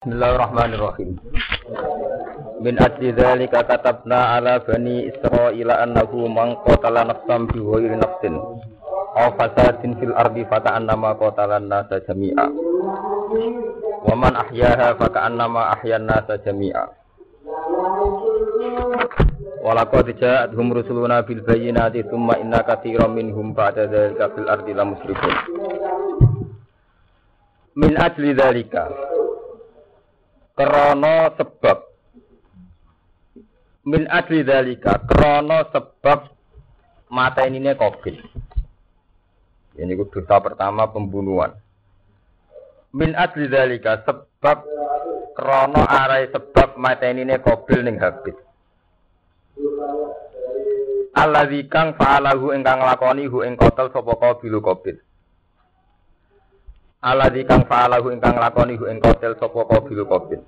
Bismillahirrahmanirrahim. Min ajli dzalika katabna ala bani Israila annahu man qatala nafsan bi ghairi nafsin aw fasadin fil ardi fata'annama qatala an-nasa jami'a. Wa man ahyaha faka'annama ahyan nasa jami'a. Walaqad ja'atuhum rusuluna bil bayyinati tsumma inna katsiran minhum ba'da dzalika fil ardi lamusrifun. Min ajli dzalika krana sebab. Min adli dalika krana sebab mata ini kobil. Ini dosa pertama pembunuhan. Min adli dalika sebab krana arai sebab mata ini kobil ning habis. Alladzi kang fa'alahu ingkang lakoni hu ing kotel sapa qabilu qabil Alladzi kang fa'alahu ingkang lakoni hu ing kotel sapa qabilu qabil.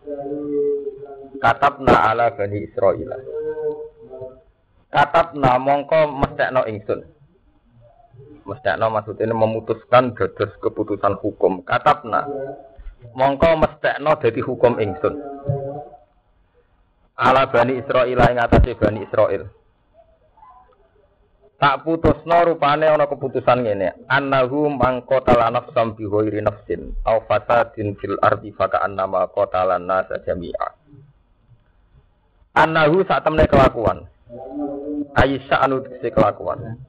Katabna ala bani Israil Katabna mongko mestekno ingsun. Mestekno maksudnya memutuskan dados keputusan hukum. Katabna mongko mestekno dadi hukum ingsun. Ala bani Israil ing atase bani Israil tak putusno rupane ana keputusan ngene. Annahu mangqatala nafsam bi ghairi nafsin aw fasadin fil ardi faka annama qatala nasa jami'a. Annahu sak temne kelakuan. Aisyah anu dise kelakuan.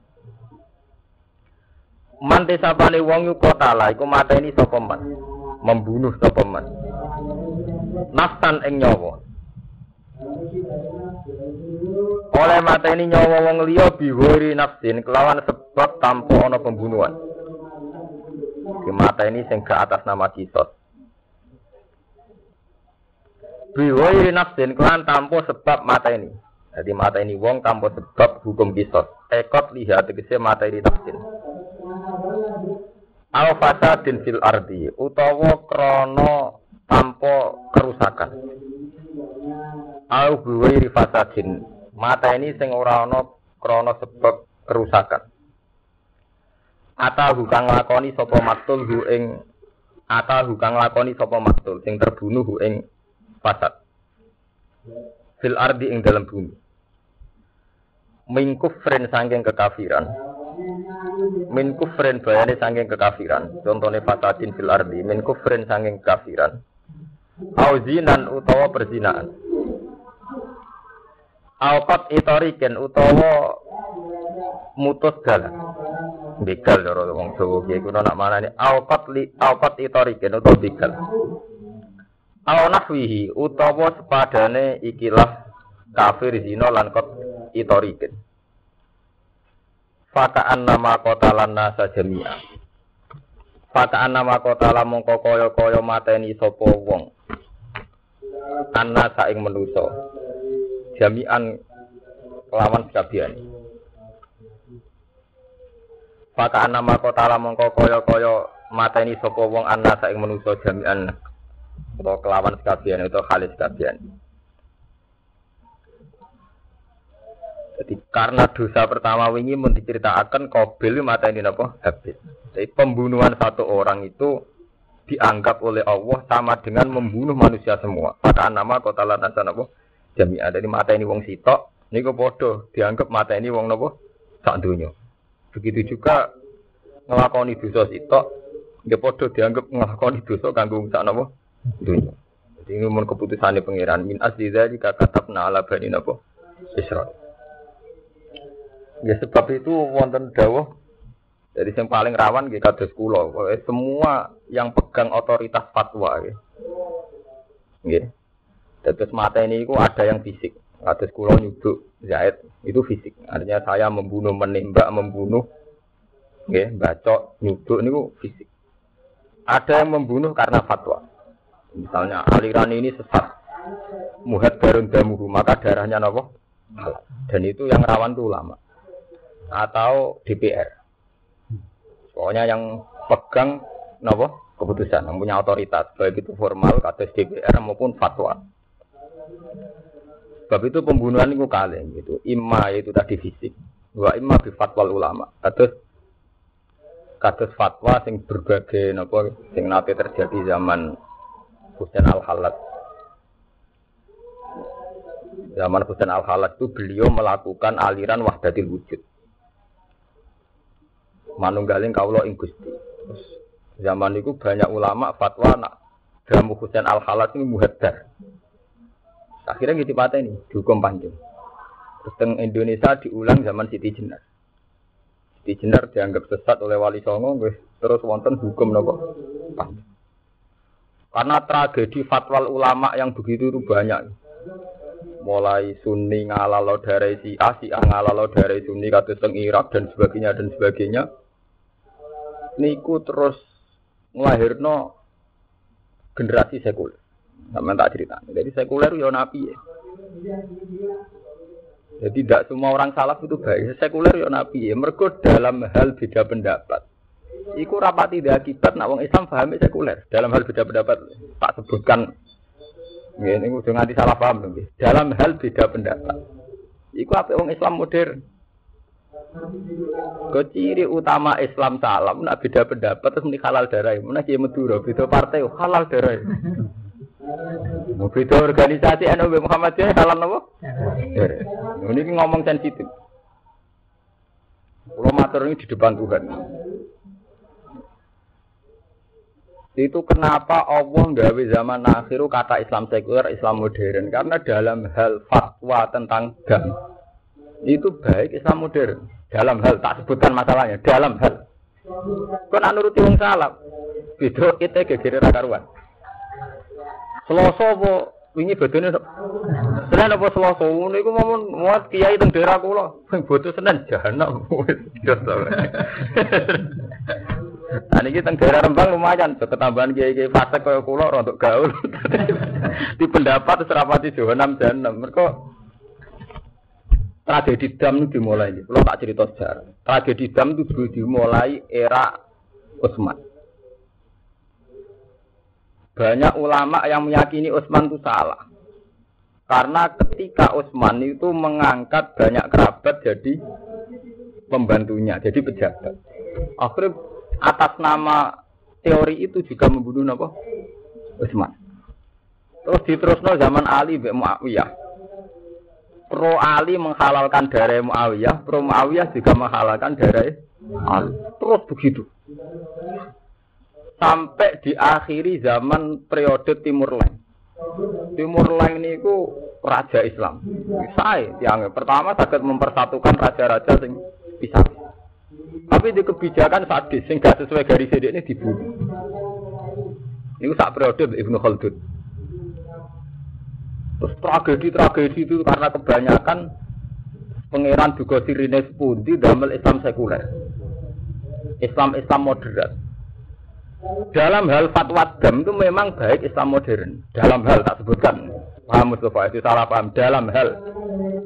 Mante sapane wong yu kotala iku mateni sapa man? Membunuh sapa man? Nafsan ing nyawa oleh mata ini nyawa wong liya bihori nafsin kelawan sebab tanpa ana pembunuhan. Di mata ini sing ke atas nama kisos. Bihori nafsin kelawan tanpa sebab mata ini. Jadi mata ini wong tanpa sebab hukum kisos. Ekot lihat tegese mata ini nafsin. Al fasadin fil ardi utawa krono tanpa kerusakan. Al buwairi fasadin mata ini sing ora ana krana sebab kerusakan. Ata hukang lakoni sapa maktul hu ing ata hukang lakoni sapa maktul sing terbunuh hu ing fasad. Fil ardi ing dalam bumi. Min kufrin sangking kekafiran. Min kufrin bayane sangking kekafiran. Contohnya fasadin fil ardi. Min kufrin sangking kekafiran. Auzinan utawa perzinaan. Alqat itoriken utawa mutus dalan. Begal cara wong Jawa ki kuwi nak manane alqat li alqat itoriken utawa begal. Al nahwihi utawa sepadane ikilah kafir zina lan kot itoriken. Fakaan nama kotalan nasa jami'a. Fakaan nama kotalan mongko kaya-kaya mateni sapa wong. Anna saing menusa jami'an kelawan sekabian. Maka nama kota mongko kaya kaya mateni sapa wong anna saing manusa jami'an atau kelawan sekabian atau khalis sekabian. Jadi karena dosa pertama wingi mun diceritakan Qabil mata ini apa? Habis. Jadi pembunuhan satu orang itu dianggap oleh Allah sama dengan membunuh manusia semua. Maka nama kota lantasan apa? Jami'ah dari mata ini wong sitok niku padha dianggap mata ini wong napa sak donya. Begitu juga ngelakoni dosa sitok ya padha dianggap ngelakoni dosa kanggo sak napa donya. Jadi ini mun keputusane pangeran min asli dzalika katabna ala bani napa Israil ya sebab itu wonten dawuh dari yang paling rawan gitu kados kula semua yang pegang otoritas fatwa. Gitu. Terus mata ini itu ada yang fisik. Atas kulo nyuduk Zaid itu fisik. Artinya saya membunuh, menembak, membunuh, ya, bacok, nyuduk ini fisik. Ada yang membunuh karena fatwa. Misalnya aliran ini sesat, muhat darun damuhu, maka darahnya nopo Dan itu yang rawan itu ulama atau DPR. Pokoknya yang pegang nopo keputusan, yang punya otoritas, baik itu formal, kata DPR maupun fatwa. Sebab itu pembunuhan itu kali gitu. Imma itu tadi fisik. Wa imma bi fatwa ulama. Kados kados fatwa sing berbagai napa sing nate terjadi zaman Husain Al Halat. Zaman Husain Al Halat itu beliau melakukan aliran wahdatil wujud. Manunggaling kaulo ing Gusti. Zaman itu banyak ulama fatwa nak Jamu Husain Al Halat ini muhaddar. Akhirnya gitu ini dihukum panjang. Terus Indonesia diulang zaman Siti Jenar. Siti Jenar dianggap sesat oleh Wali Songo, terus wonten hukum nopo panjang. Karena tragedi fatwa ulama yang begitu itu banyak. Mulai Sunni ngalalo dari si A ngalalo dari Sunni kata teng Irak dan sebagainya dan sebagainya. Niku terus ngelahirno generasi sekuler. Sama tak cerita. Jadi sekuler ya nabi ya. Jadi tidak semua orang salaf itu baik. Sekuler ya nabi ya. Mereka dalam hal beda pendapat. Iku rapati tidak akibat nak wong Islam pahami sekuler. Dalam hal beda pendapat tak sebutkan. Ini udah nganti salah paham. Dalam hal beda pendapat. Iku apa wong Islam modern. Keciri utama Islam salam nak beda pendapat terus muni halal darah. Mana kiai Madura beda partai halal darah. Mau beda organisasi NU Muhammadiyah halal nopo? Ini ngomong sensitif. Kalau matur ini di depan Tuhan. Itu kenapa Allah gawe zaman akhir kata Islam sekuler, Islam modern. Karena dalam hal fatwa tentang gam itu baik Islam modern. Dalam hal tak sebutkan masalahnya, dalam hal. Kau nak nuruti wong salam. Beda itu gegere karuan. Selasa apa wingi bodone Senin apa Selasa niku momon muat kiai teng daerah kula sing bodo Senin jahanam wis Nah niki teng daerah Rembang lumayan, ketambahan kiai-kiai fasik kaya kula untuk gaul. Di pendapat serapati jahanam jahanam. Mereka tragedi dam itu dimulai. Kalau tak cerita sejarah. Tragedi dam itu dimulai era Utsman. Banyak ulama yang meyakini Utsman itu salah. Karena ketika Utsman itu mengangkat banyak kerabat jadi pembantunya, jadi pejabat. Akhirnya atas nama teori itu juga membunuh apa? Utsman. Terus diterusno zaman Ali bin Muawiyah pro Ali menghalalkan darah Muawiyah, pro Muawiyah juga menghalalkan darah Ali. Terus begitu. Sampai diakhiri zaman periode Timur Leng. Timur Leng ini ku raja Islam. Saya yang pertama sakit mempersatukan raja-raja sing bisa. Tapi di kebijakan sadis sing gak sesuai garis ini dibunuh. Ini sak periode Ibnu Khaldun. Terus tragedi-tragedi itu karena kebanyakan pangeran juga sirine sepundi damel Islam sekuler. Islam-Islam moderat. Dalam hal fatwa dam itu memang baik Islam modern. Dalam hal tak sebutkan. Paham Mustafa itu salah paham. Dalam hal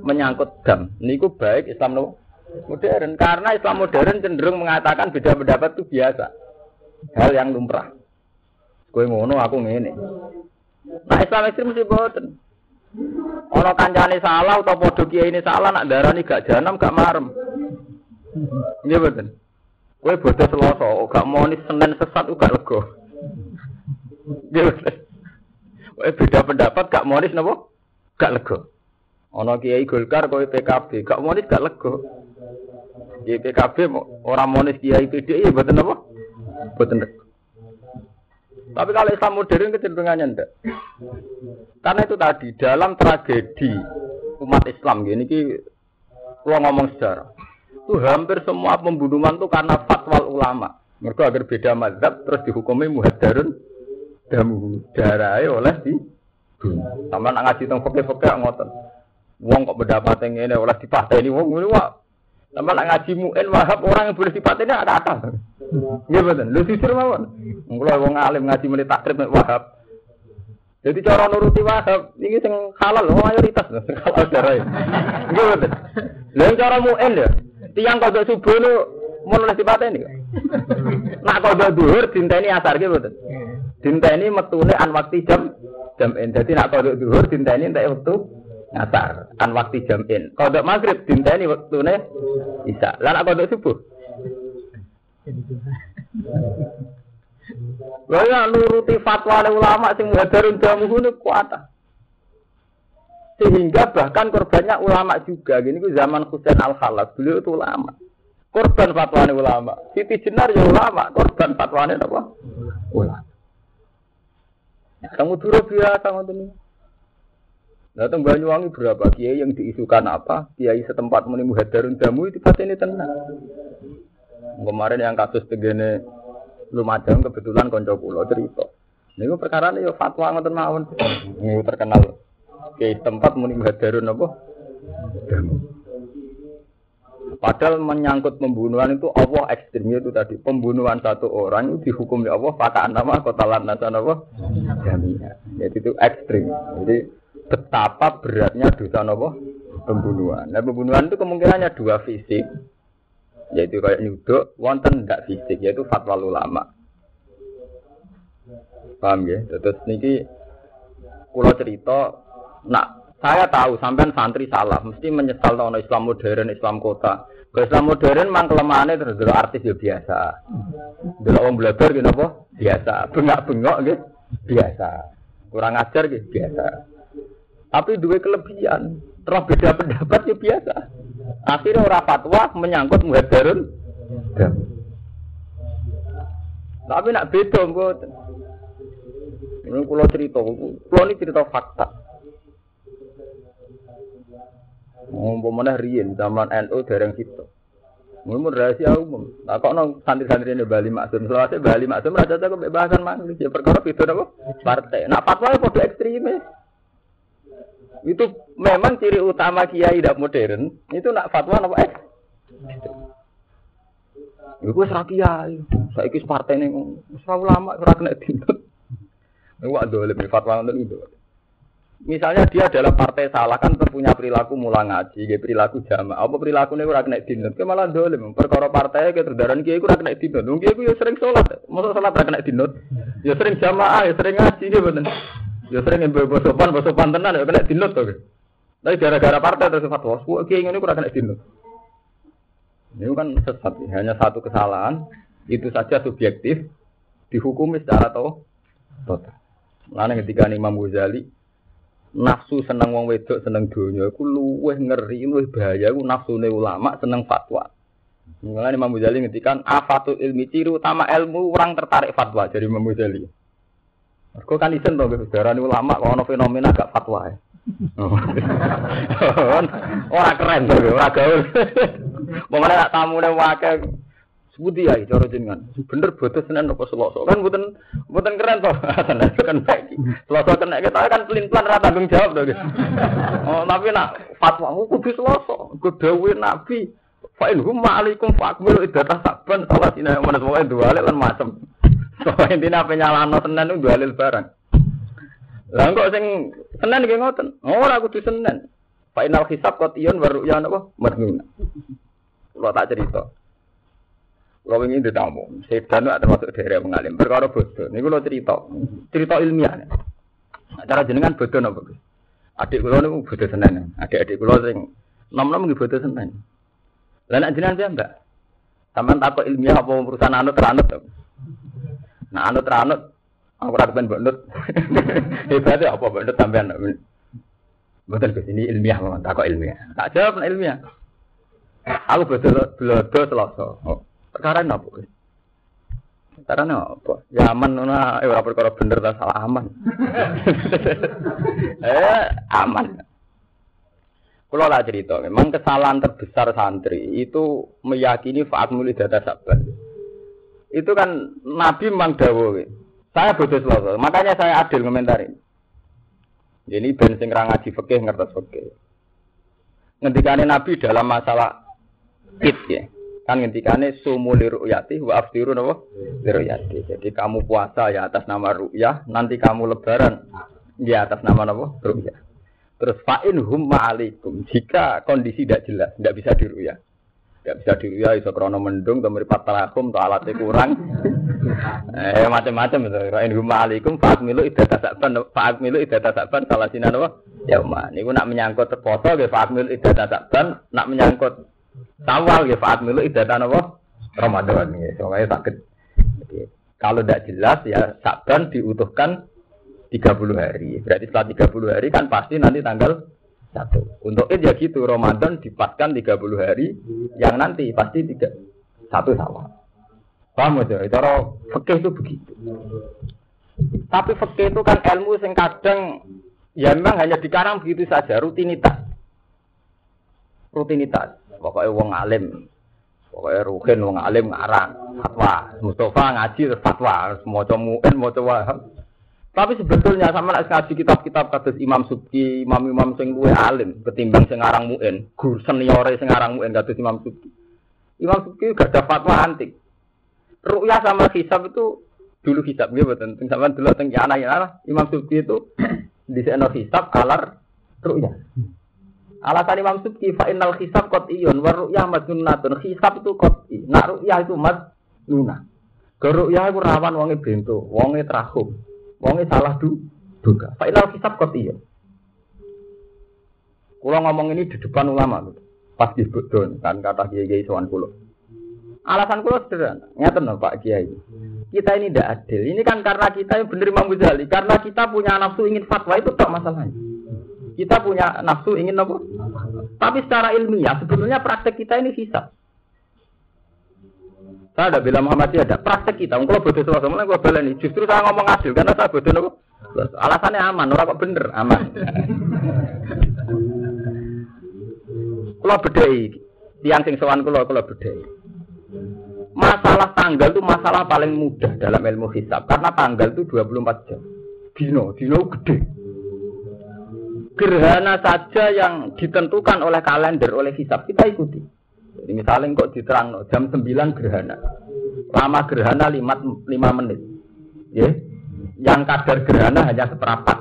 menyangkut dam. Niku baik Islam modern. Karena Islam modern cenderung mengatakan beda pendapat itu biasa. Hal yang lumrah. Kue ngono aku ngene. Nah Islam ekstrim mesti boten. Ono kancane salah atau padha kiai ini salah nak darani gak janam gak marem. Iya betul. Kowe bodoh Selasa, gak mau nih Senin sesat gak lego. Kowe beda pendapat gak mau nih napa? Gak lego. Ono kiai Golkar kowe PKB, gak mau nih gak lego. Di PKB orang monis kiai PDI ya betul napa? Betul. Tapi kalau Islam modern kecenderungannya enggak. Karena itu tadi dalam tragedi umat Islam gini ki kalau ngomong sejarah itu hampir semua pembunuhan itu karena fatwa ulama. Mereka agar beda mazhab terus dihukumi muhadarun damu darah oleh di sama nak ngaji tentang fakir-fakir ngotot. Wong kok pendapat yang ini oleh ini wong ini wah. Sama nak ngaji mu'in wahab orang yang boleh ini ada apa? Iya betul. Lu jujur mawon. Kalau wong alim ngaji menit takrib wahab. Jadi cara nuruti wahab ini sing halal mayoritas halal darah. Iya betul. Lalu cara mu'en ya. Tiang kodok subuh lu mau nulis ini. Nak kodok duhur ini asar gitu betul. ini metune an waktu jam jam en. Jadi nak kodok duhur ini entek waktu asar an waktu jam in. Kodok maghrib ini waktune isa. Lah nak kodok subuh Lha ya nuruti fatwa ulama sing muhadarun jamu ngono kuat. Sehingga bahkan korbannya ulama juga. Gini ku zaman Husain Al Khalas, beliau itu ulama. Korban fatwa ulama. Siti Jenar ya ulama, korban fatwa apa? Ulama. Kamu dulu biasa ngoten Datang Banyuwangi berapa kiai yang diisukan apa? Kiai setempat menimu hadarun jamu itu pasti ini tenang. Kemarin yang kasus tegene Lumajang kebetulan konco pulau cerita. Ini perkara ya fatwa ngoten mawon. Ini terkenal. Kiai tempat menimu hadarun apa? Padahal menyangkut pembunuhan itu Allah ekstrimnya itu tadi pembunuhan satu orang itu dihukum ya Allah pakai nama kota lantasan apa? Jamiah. Jadi itu ekstrim. Jadi betapa beratnya dosa nopo pembunuhan. Nah pembunuhan itu kemungkinannya dua fisik, yaitu kayak nyuduk, wonten tidak fisik, yaitu fatwa ulama. Paham ya? Terus niki kulo cerita, nak saya tahu sampean santri salah, mesti menyesal tahun Islam modern, Islam kota. Kalau Islam modern mang kelemahannya terus artis ya biasa. Dulu orang belajar gitu apa? Biasa. Bengak-bengok gitu biasa. Kurang ajar gitu biasa. Tapi dua kelebihan. Terus beda pendapat ya biasa. Akhirnya orang fatwa menyangkut muhadarun. Tapi nak beda enggak. Ini kalau cerita, kalau ini cerita fakta. Mana Rien zaman NU dereng situ. Mungkin rahasia umum. Nah, kok nong santri-santri ini Bali Maksum. Selawasnya Bali Maksum raja jago kebebasan mana? Ya perkara itu apa? Partai. Nah fatwa itu ekstremis. Itu memang ciri utama kiai tidak modern. Itu nak fatwa apa eh? Iku wis ra kiai. Partai ning ora ulama ora kena dintut. Iku ada lebih fatwa ngoten itu. Misalnya dia adalah partai salah kan punya perilaku mula ngaji, perilaku jamaah. Apa perilaku ini ora kena dinut? Ke malah dolim. Perkara partai ke terdaran kiai ora kena dinut. Wong kiai ya sering sholat. Masa sholat ora kena dinut? Ya sering jamaah, ya sering ngaji dia bener. Ya sering mbok sopan, sopan tenan ya kena dinut to. Tapi gara-gara partai terus fatwa, kok kiai ngene kurang kena dinut. Ini kan sesat, hanya satu kesalahan, itu saja subjektif, dihukumi secara total. Lalu ketika Imam Ghazali, nafsu seneng wong wedok seneng dunia, aku luweh ngeri, luweh bahaya, aku nafsu ulama seneng fatwa. Mulai Imam Ghazali ngendikan afatul ilmi ciri utama ilmu orang tertarik fatwa dari Imam Ghazali. Kau kan isen tuh, darah ulama kalau fenomena gak fatwa ya. Ora keren tuh, ora gaul. Pokoknya nak tamu nih wakil Sebuti ya, cara jenengan. Bener bodoh senen apa selosok kan buatan buatan keren toh. Senen kan baik. Selosok kena kita kan pelin pelan rata tanggung jawab tuh. Oh tapi nak fatwa kudu selosok, kudu nabi. Fa'in hum ma'alikum fa'akmilu idata saban salah sini yang mana semuanya dua lan macam. Soalnya intinya apa nyalano tenan itu dalil barang. Lah kok sing Senin nggih ngoten. Ora kudu Senin. Final hisab qatiyun wa ru'ya napa? Madnun. Kula tak cerita. Kula wingi ditamu. Sedan ada termasuk daerah mengalim. Perkara bodoh. Niku kula cerita. Cerita ilmiah. Cara jenengan bodoh Gus? Adik kula niku bodoh Senin. Adik-adik kula sing nom-nom nggih bodoh Senin. Lah nek jenengan saya mbak. Taman takut ilmiah apa perusahaan anut teranut. Nah anut teranut Aku ora kepen mbok nut. Hebatnya apa mbok nut sampean. Betul ke sini ilmiah memang tak ilmiah. Tak jawab ilmiah. Aku betul belodo selasa. Perkara apa? Perkara apa? Ya aman nuna, eh ora perkara bener ta salah aman. eh aman. Kalau lah cerita, memang kesalahan terbesar santri itu meyakini faat mulai data sabar. Itu kan Nabi memang dawuh. Saya bodoh selalu, makanya saya adil komentarin. Jadi ben sing ra ngaji fikih ngertos fikih. Ngendikane Nabi dalam masalah id ya. Kan ngendikane sumu li ru'yati wa aftiru napa? Li ru'yati. Jadi kamu puasa ya atas nama ru'yah, nanti kamu lebaran ya atas nama napa? Ru'yah. Terus fa'in hum ma'alikum. Jika kondisi tidak jelas, tidak bisa diruyah. Tidak bisa diruyah, iso krono mendung, atau meripat terakum, atau alatnya kurang. Eh macam-macam itu. Ra'in huma alaikum fa'at milu idata sakban fa'at milu idata sakban salah sinan apa? Ya umma. Niku nak menyangkut poso nggih fa'at milu idata sakban, nak menyangkut sawal nggih fa'at milu idata napa? Ramadan nggih. Soale sakit. Kalau tidak jelas ya Sa'ban diutuhkan 30 hari. Berarti setelah 30 hari kan pasti nanti tanggal satu. Untuk itu ya gitu Ramadan dipaskan 30 hari yang nanti pasti tiga satu sama. Paham aja? Cara fikih itu begitu. Tapi fikih itu kan ilmu yang kadang ya memang hanya dikarang begitu saja rutinitas. Rutinitas. Pokoknya wong alim Pokoknya Ruhin wong alim ngarang fatwa. Mustafa ngaji fatwa, semua muin mau coba. Tapi sebetulnya sama nak ngaji kitab-kitab kados Imam Subki, imam-imam sing luwe alim ketimbang sing ngarang muin, guru seniore sing ngarang muin kados Imam Subki. Imam Subki gak ada fatwa antik. Ru'yah sama hisab itu dulu hisab gitu betul. Sama dulu teng anak ya Imam Subki itu di sana hisab alar ru'yah. Alasan Imam Subki fa innal hisab qat'iyun wa ru'yah madnunatun. Hisab itu qat'i. Nak ru'yah itu madnuna. Ke ru'yah itu rawan wonge bento, wonge trahum, wonge salah du duga. Fa innal hisab qat'iyun. Kulo ngomong ini di depan ulama Pas di Budon kan kata kiai-kiai sowan kulo. Alasan kulo sederhana. Ngeten lho Pak Kiai. Kita ini tidak adil. Ini kan karena kita benar Imam Ghazali. Karena kita punya nafsu ingin fatwa itu tak masalahnya. Kita punya nafsu ingin apa? Tapi secara ilmiah sebetulnya praktek kita ini hisap. Saya ada bilang Muhammadiyah ada praktek kita. Kalau bodoh sama sama, gue baleni. Justru saya ngomong adil karena saya bodoh nopo. Alasannya aman, orang kok bener aman. kalau bedai, tiang sing sowan kalau kalau bedai. Masalah tanggal itu masalah paling mudah dalam ilmu hisab karena tanggal itu 24 jam. Dino, dino gede gerhana saja yang ditentukan oleh kalender, oleh hisab, kita ikuti. Jadi misalnya kok diterang jam 9 gerhana. Lama gerhana 5, 5 menit. Ya. Yang kadar gerhana hanya seperempat.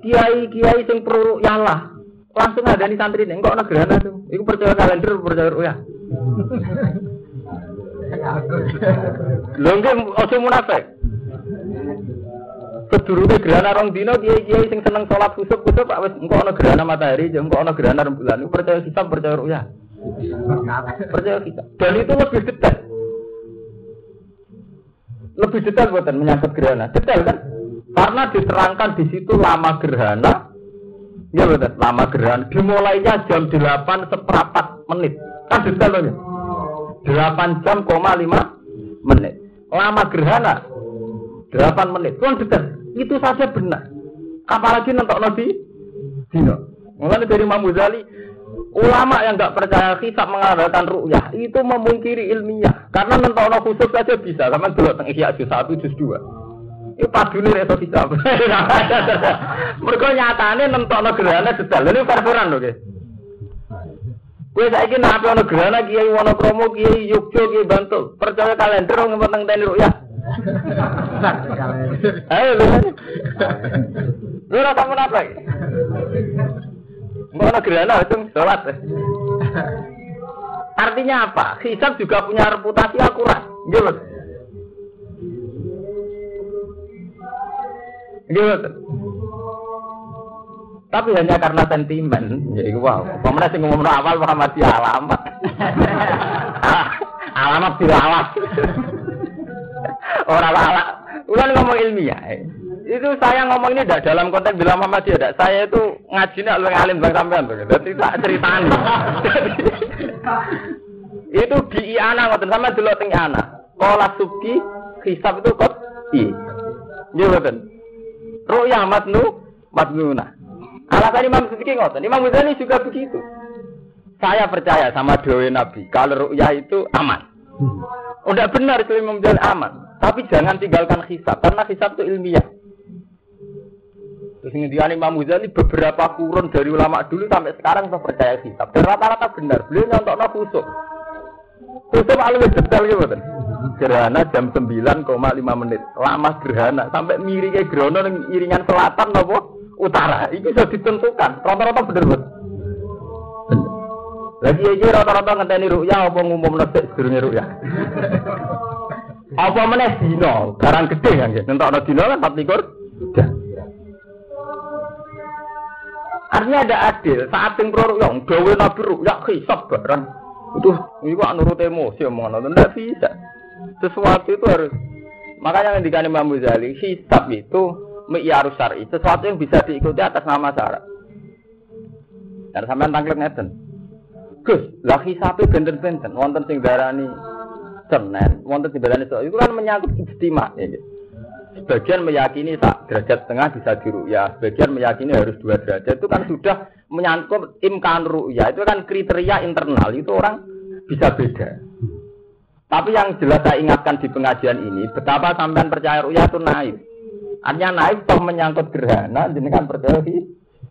Kiai-kiai sing perlu yalah. Langsung ada nih santri ini, kok ada gerhana tuh. Iku percaya kalender, percaya ya. Lho nggih ojo munafik. Sedurunge gerhana rong dino kiai-kiai sing seneng sholat kusuk kusuk pak wis engko ana gerhana matahari, engko ana gerhana rembulan. Percaya kita percaya ruya. Percaya kita. Dan itu lebih detail. Lebih detail buatan menyangkut gerhana. Detail kan? Karena diterangkan di situ lama gerhana. Ya betul, lama gerhana. Dimulainya jam 8 seperempat menit. Kan detail ya. 8 jam, koma 5 menit. Lama gerhana 8 menit. Kan detail. Itu saja benar. Apalagi nentok nabi dino. Mulai dari Imam ulama yang nggak percaya hisab mengadakan ru'yah itu memungkiri ilmiah. Karena nentok khusus saja bisa. Sama dulu tentang ihya juz satu juz dua. Itu nih reso hisab. Mereka nyatane nentok gerhana detail. Ini peraturan loh. Kue saya kira nabi ono gerhana kiai Wonokromo kiai Yogyo kiai Bantul percaya kalender nggak penting tani ru'yah. Ayo lu. Lu tamu apa? Mbok ana gerhana itu sholat. Artinya apa? Hisab juga punya reputasi akurat. Gitu. Gitu. Tapi hanya karena sentimen, jadi wow. Pemenang sing ngomong awal Muhammadiyah alamat. alamat alamat. Orang lala. Ulan ngomong ilmiah. Itu saya ngomong ini tidak dalam konteks bilang Muhammad tidak. Saya itu ngaji nak lu ngalim bang sampean. Jadi tak itu di Iana ngoten sama dulu teng Iana. Kola suki hisab itu kok i. Iya ngoten. Ru'ya matnu matnuna. Alasan Imam Suki ngoten. Imam Ghazali juga begitu. Saya percaya sama doa Nabi. Kalau ru'ya itu aman. Udah benar itu Imam Ghazali aman. Tapi jangan tinggalkan hisab, karena hisab itu ilmiah. Terus ini Imam Ghazali beberapa kurun dari ulama dulu sampai sekarang saya percaya hisab. Dan rata-rata benar. Beliau nyontok no khusuk. Khusuk lebih detail gitu kan. Gerhana jam 9,5 menit. Lama gerhana. Sampai miringnya gerhana yang iringan selatan apa? Utara. Itu sudah ditentukan. Rata-rata benar benar. Lagi aja rata-rata ngenteni ruya apa ngumum nesek sedurunge ruya. Apa meneh dino, barang gede kan ya. Nentokno dino kan 24 Artinya ada adil. Saat yang pro yang gawe nabi ya hisap barang. Itu kok nurut emosi omongan itu tidak bisa. Sesuatu itu harus Makanya yang dikani Imam Ghazali, hisab itu mi'yarus syar'i, sesuatu yang bisa diikuti atas nama syarat. Dan sampean tangklek ngeten. Gus, lah hisabe benten-benten, wonten sing darani Senin, wonten sing darani itu kan menyangkut ijtima ya. Sebagian meyakini tak derajat setengah bisa ya, sebagian meyakini harus dua derajat. Itu kan sudah menyangkut imkan ru'ya, itu kan kriteria internal, itu orang bisa beda. Tapi yang jelas saya ingatkan di pengajian ini, betapa sampean percaya ru'ya itu naif. Artinya naif toh menyangkut gerhana, jadi kan percaya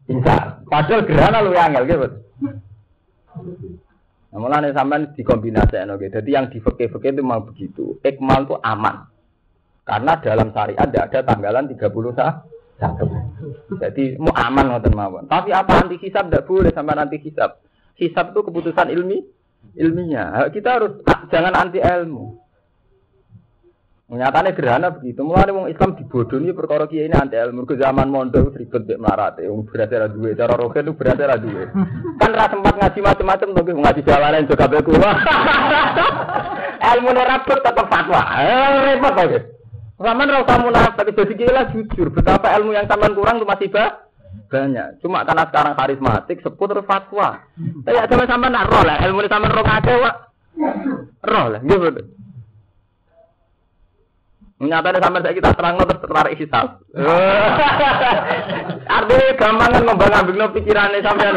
bisa. Padahal gerhana lu yang gitu. Nah, mulane sampean dikombinasikan oke. Jadi yang di fikih-fikih itu mau begitu. Ikmal itu aman. Karena dalam syariat tidak ada tanggalan 30 satu. Jadi mau aman ngoten mawon. Tapi apa anti hisab tidak boleh sampai nanti hisab. Hisab itu keputusan ilmi ilmiah. Kita harus jangan anti ilmu. Nyatanya gerhana begitu. Mulai wong Islam dibodohi perkara kiai ini anti ilmu. Ke zaman mondok ribet bek melarat. Wong berarti ada duit. Cara roket itu berarti ada duit. Kan rasa sempat ngaji macam-macam tapi ngaji jalanan juga beku. ilmu rapet tetap fatwa. Eh, repot aja. Sama rasa munafik jadi gila jujur. Betapa ilmu yang taman kurang itu masih bah banyak. Cuma karena sekarang karismatik, seputar fatwa. Tapi sama sama nak roh lah, ilmu sama roh wak. Roh lah, gitu. Nyatanya sampai saya kita terang terus tertarik hisab. Artinya gampang kan ngembang ambing pikirannya sampai.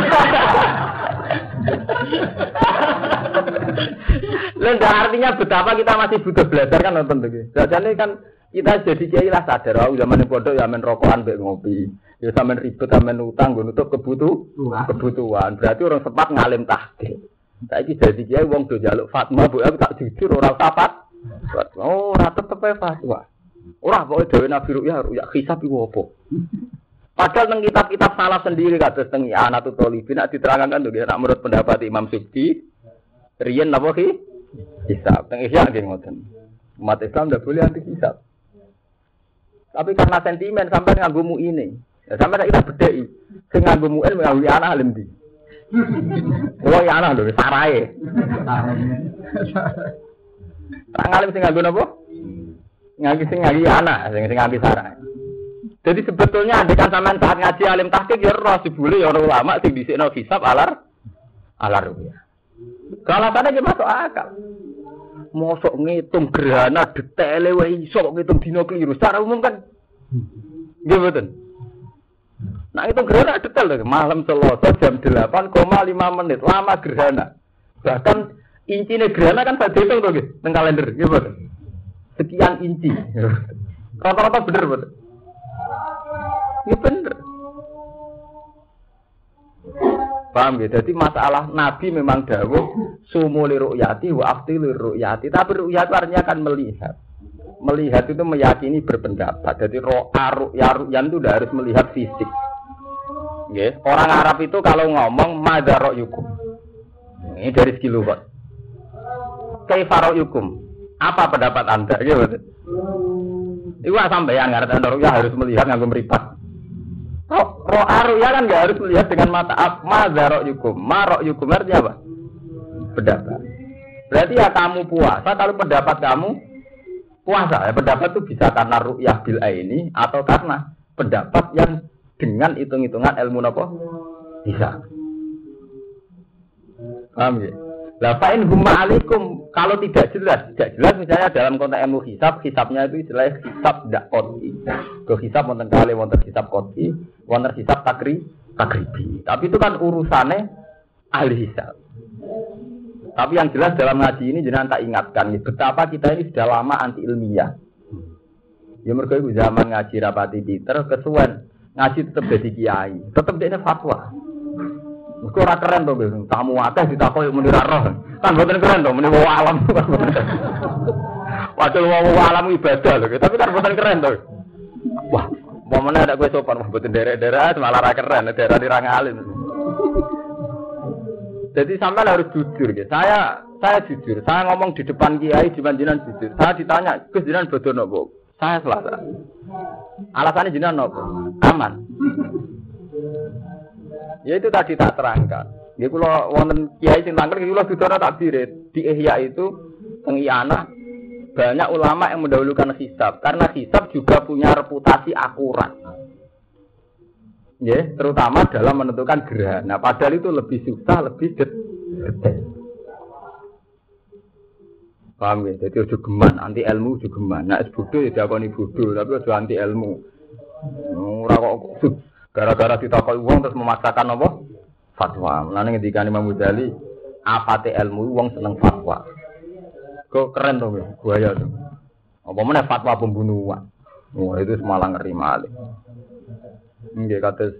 Lalu artinya betapa kita masih butuh belajar kan nonton tuh. Jadi kan kita jadi kiai lah sadar, oh zaman pondok ya men rokokan mbek ngopi. Ya sampean ribet sampean utang gue nutup kebutuhan. Kebutuhan. Berarti orang sempat ngalim tahqiq. Saiki jadi kiai wong do jaluk fatwa, bu aku tak jujur orang sapat. Oh, ora tetep ae fatwa. Ora pokoke dhewe Nabi Ruya ya hisab iku apa? Padahal teng kitab-kitab salah sendiri kados teng Anatul Talibin nak diterangkan tuh nak menurut pendapat Imam Subki riyen napa ki? Hisab. Teng Ihya nggih ngoten. Umat Islam tidak boleh anti hisab. Tapi karena sentimen sampai nganggo ini. Ya, sampai kita bedai. Sing nganggo mu'in nganggo anak alim di. Kulo ya anak lho sarae. Tak ngalim sing nganggo napa? Nganggo sing nganggo anak, sing sing nganggo sarae. Jadi sebetulnya kan sampean saat ngaji alim tahqiq ya roh dibule ya orang ulama sing dhisikno hisab alar alar ya. Kalau tadi dia masuk akal. Mosok ngitung gerhana detail wae iso ngitung dino keliru. Secara umum kan nggih mboten. Nah itu gerhana detail lho. Malam Selasa jam 8,5 menit. Lama gerhana. Bahkan inci gerhana kan saya hitung tuh teng kalender. Nggih mboten. Sekian inci. Rata-rata bener mboten. Ya bener. Paham ya? Jadi masalah Nabi memang dawuh sumu li ru'yati wa afti li ru'yati. Tapi ru'yat artinya kan melihat. Melihat itu meyakini berpendapat. Jadi ro'a ru'ya ru'yan itu udah harus melihat fisik. Okay. Orang Arab itu kalau ngomong madaro yukum. Ini dari segi lugat. Kaifaro yukum. Apa pendapat anda? Gitu. Itu sampai yang ngerti ya harus melihat nganggo meripat. Roh, roh ya kan nggak harus melihat dengan mata. Ma zarok yukum, marok yukum artinya apa? Pendapat. Berarti ya kamu puasa kalau pendapat kamu puasa. Ya, pendapat itu bisa karena ru'yah bil ini atau karena pendapat yang dengan hitung-hitungan ilmu nopo bisa. Paham ya? Lah fa'in alaikum kalau tidak jelas, tidak jelas misalnya dalam konteks ilmu hisab, hisabnya itu istilah hisab tidak koti. Ke hisab wonten kali wonten hisab koti, wonten hisab takri takribi. Tapi itu kan urusannya ahli hisab. Tapi yang jelas dalam ngaji ini jangan tak ingatkan nih, betapa kita ini sudah lama anti ilmiah. Ya itu zaman ngaji rapati Peter, kesuwen ngaji tetap jadi kiai, tetap dia fatwa. Mesti ora keren to, tamu akeh ditakoki muni ra roh. Kan boten keren to, muni wong alam. Padahal wong alam ibadah lho, tapi kan boten keren to. Wah, mana ada gue sopan, wah boten derek-derek malah ra keren, daerah di alim. Jadi sampai harus jujur ya. Saya saya jujur, saya ngomong di depan kiai di jinan jujur. Saya ditanya, "Gus jinan bodoh nopo?" Saya selasa. Alasannya jinan nopo? Aman. Ya itu tadi tak terangkan. Ya kula wonten kiai sing tangkel kula dudana tak dirit. Di Ihya itu teng Iyana banyak ulama yang mendahulukan hisab karena hisab juga punya reputasi akurat. Ya, terutama dalam menentukan gerhana. Padahal itu lebih susah, lebih detail. Paham ya? Jadi ojo geman, anti ilmu ojo geman. Nah, es bodoh ya diakoni bodoh, tapi ojo anti ilmu. Ora kok gara-gara ditakoi uang terus memaksakan apa? Fatwa. Mulane ngendikan Imam Ghazali, apate ilmu uang seneng fatwa. Kok keren tuh, buaya tuh. Apa mana fatwa pembunuhan? Wah, itu semalang ngeri malih. Nggih kados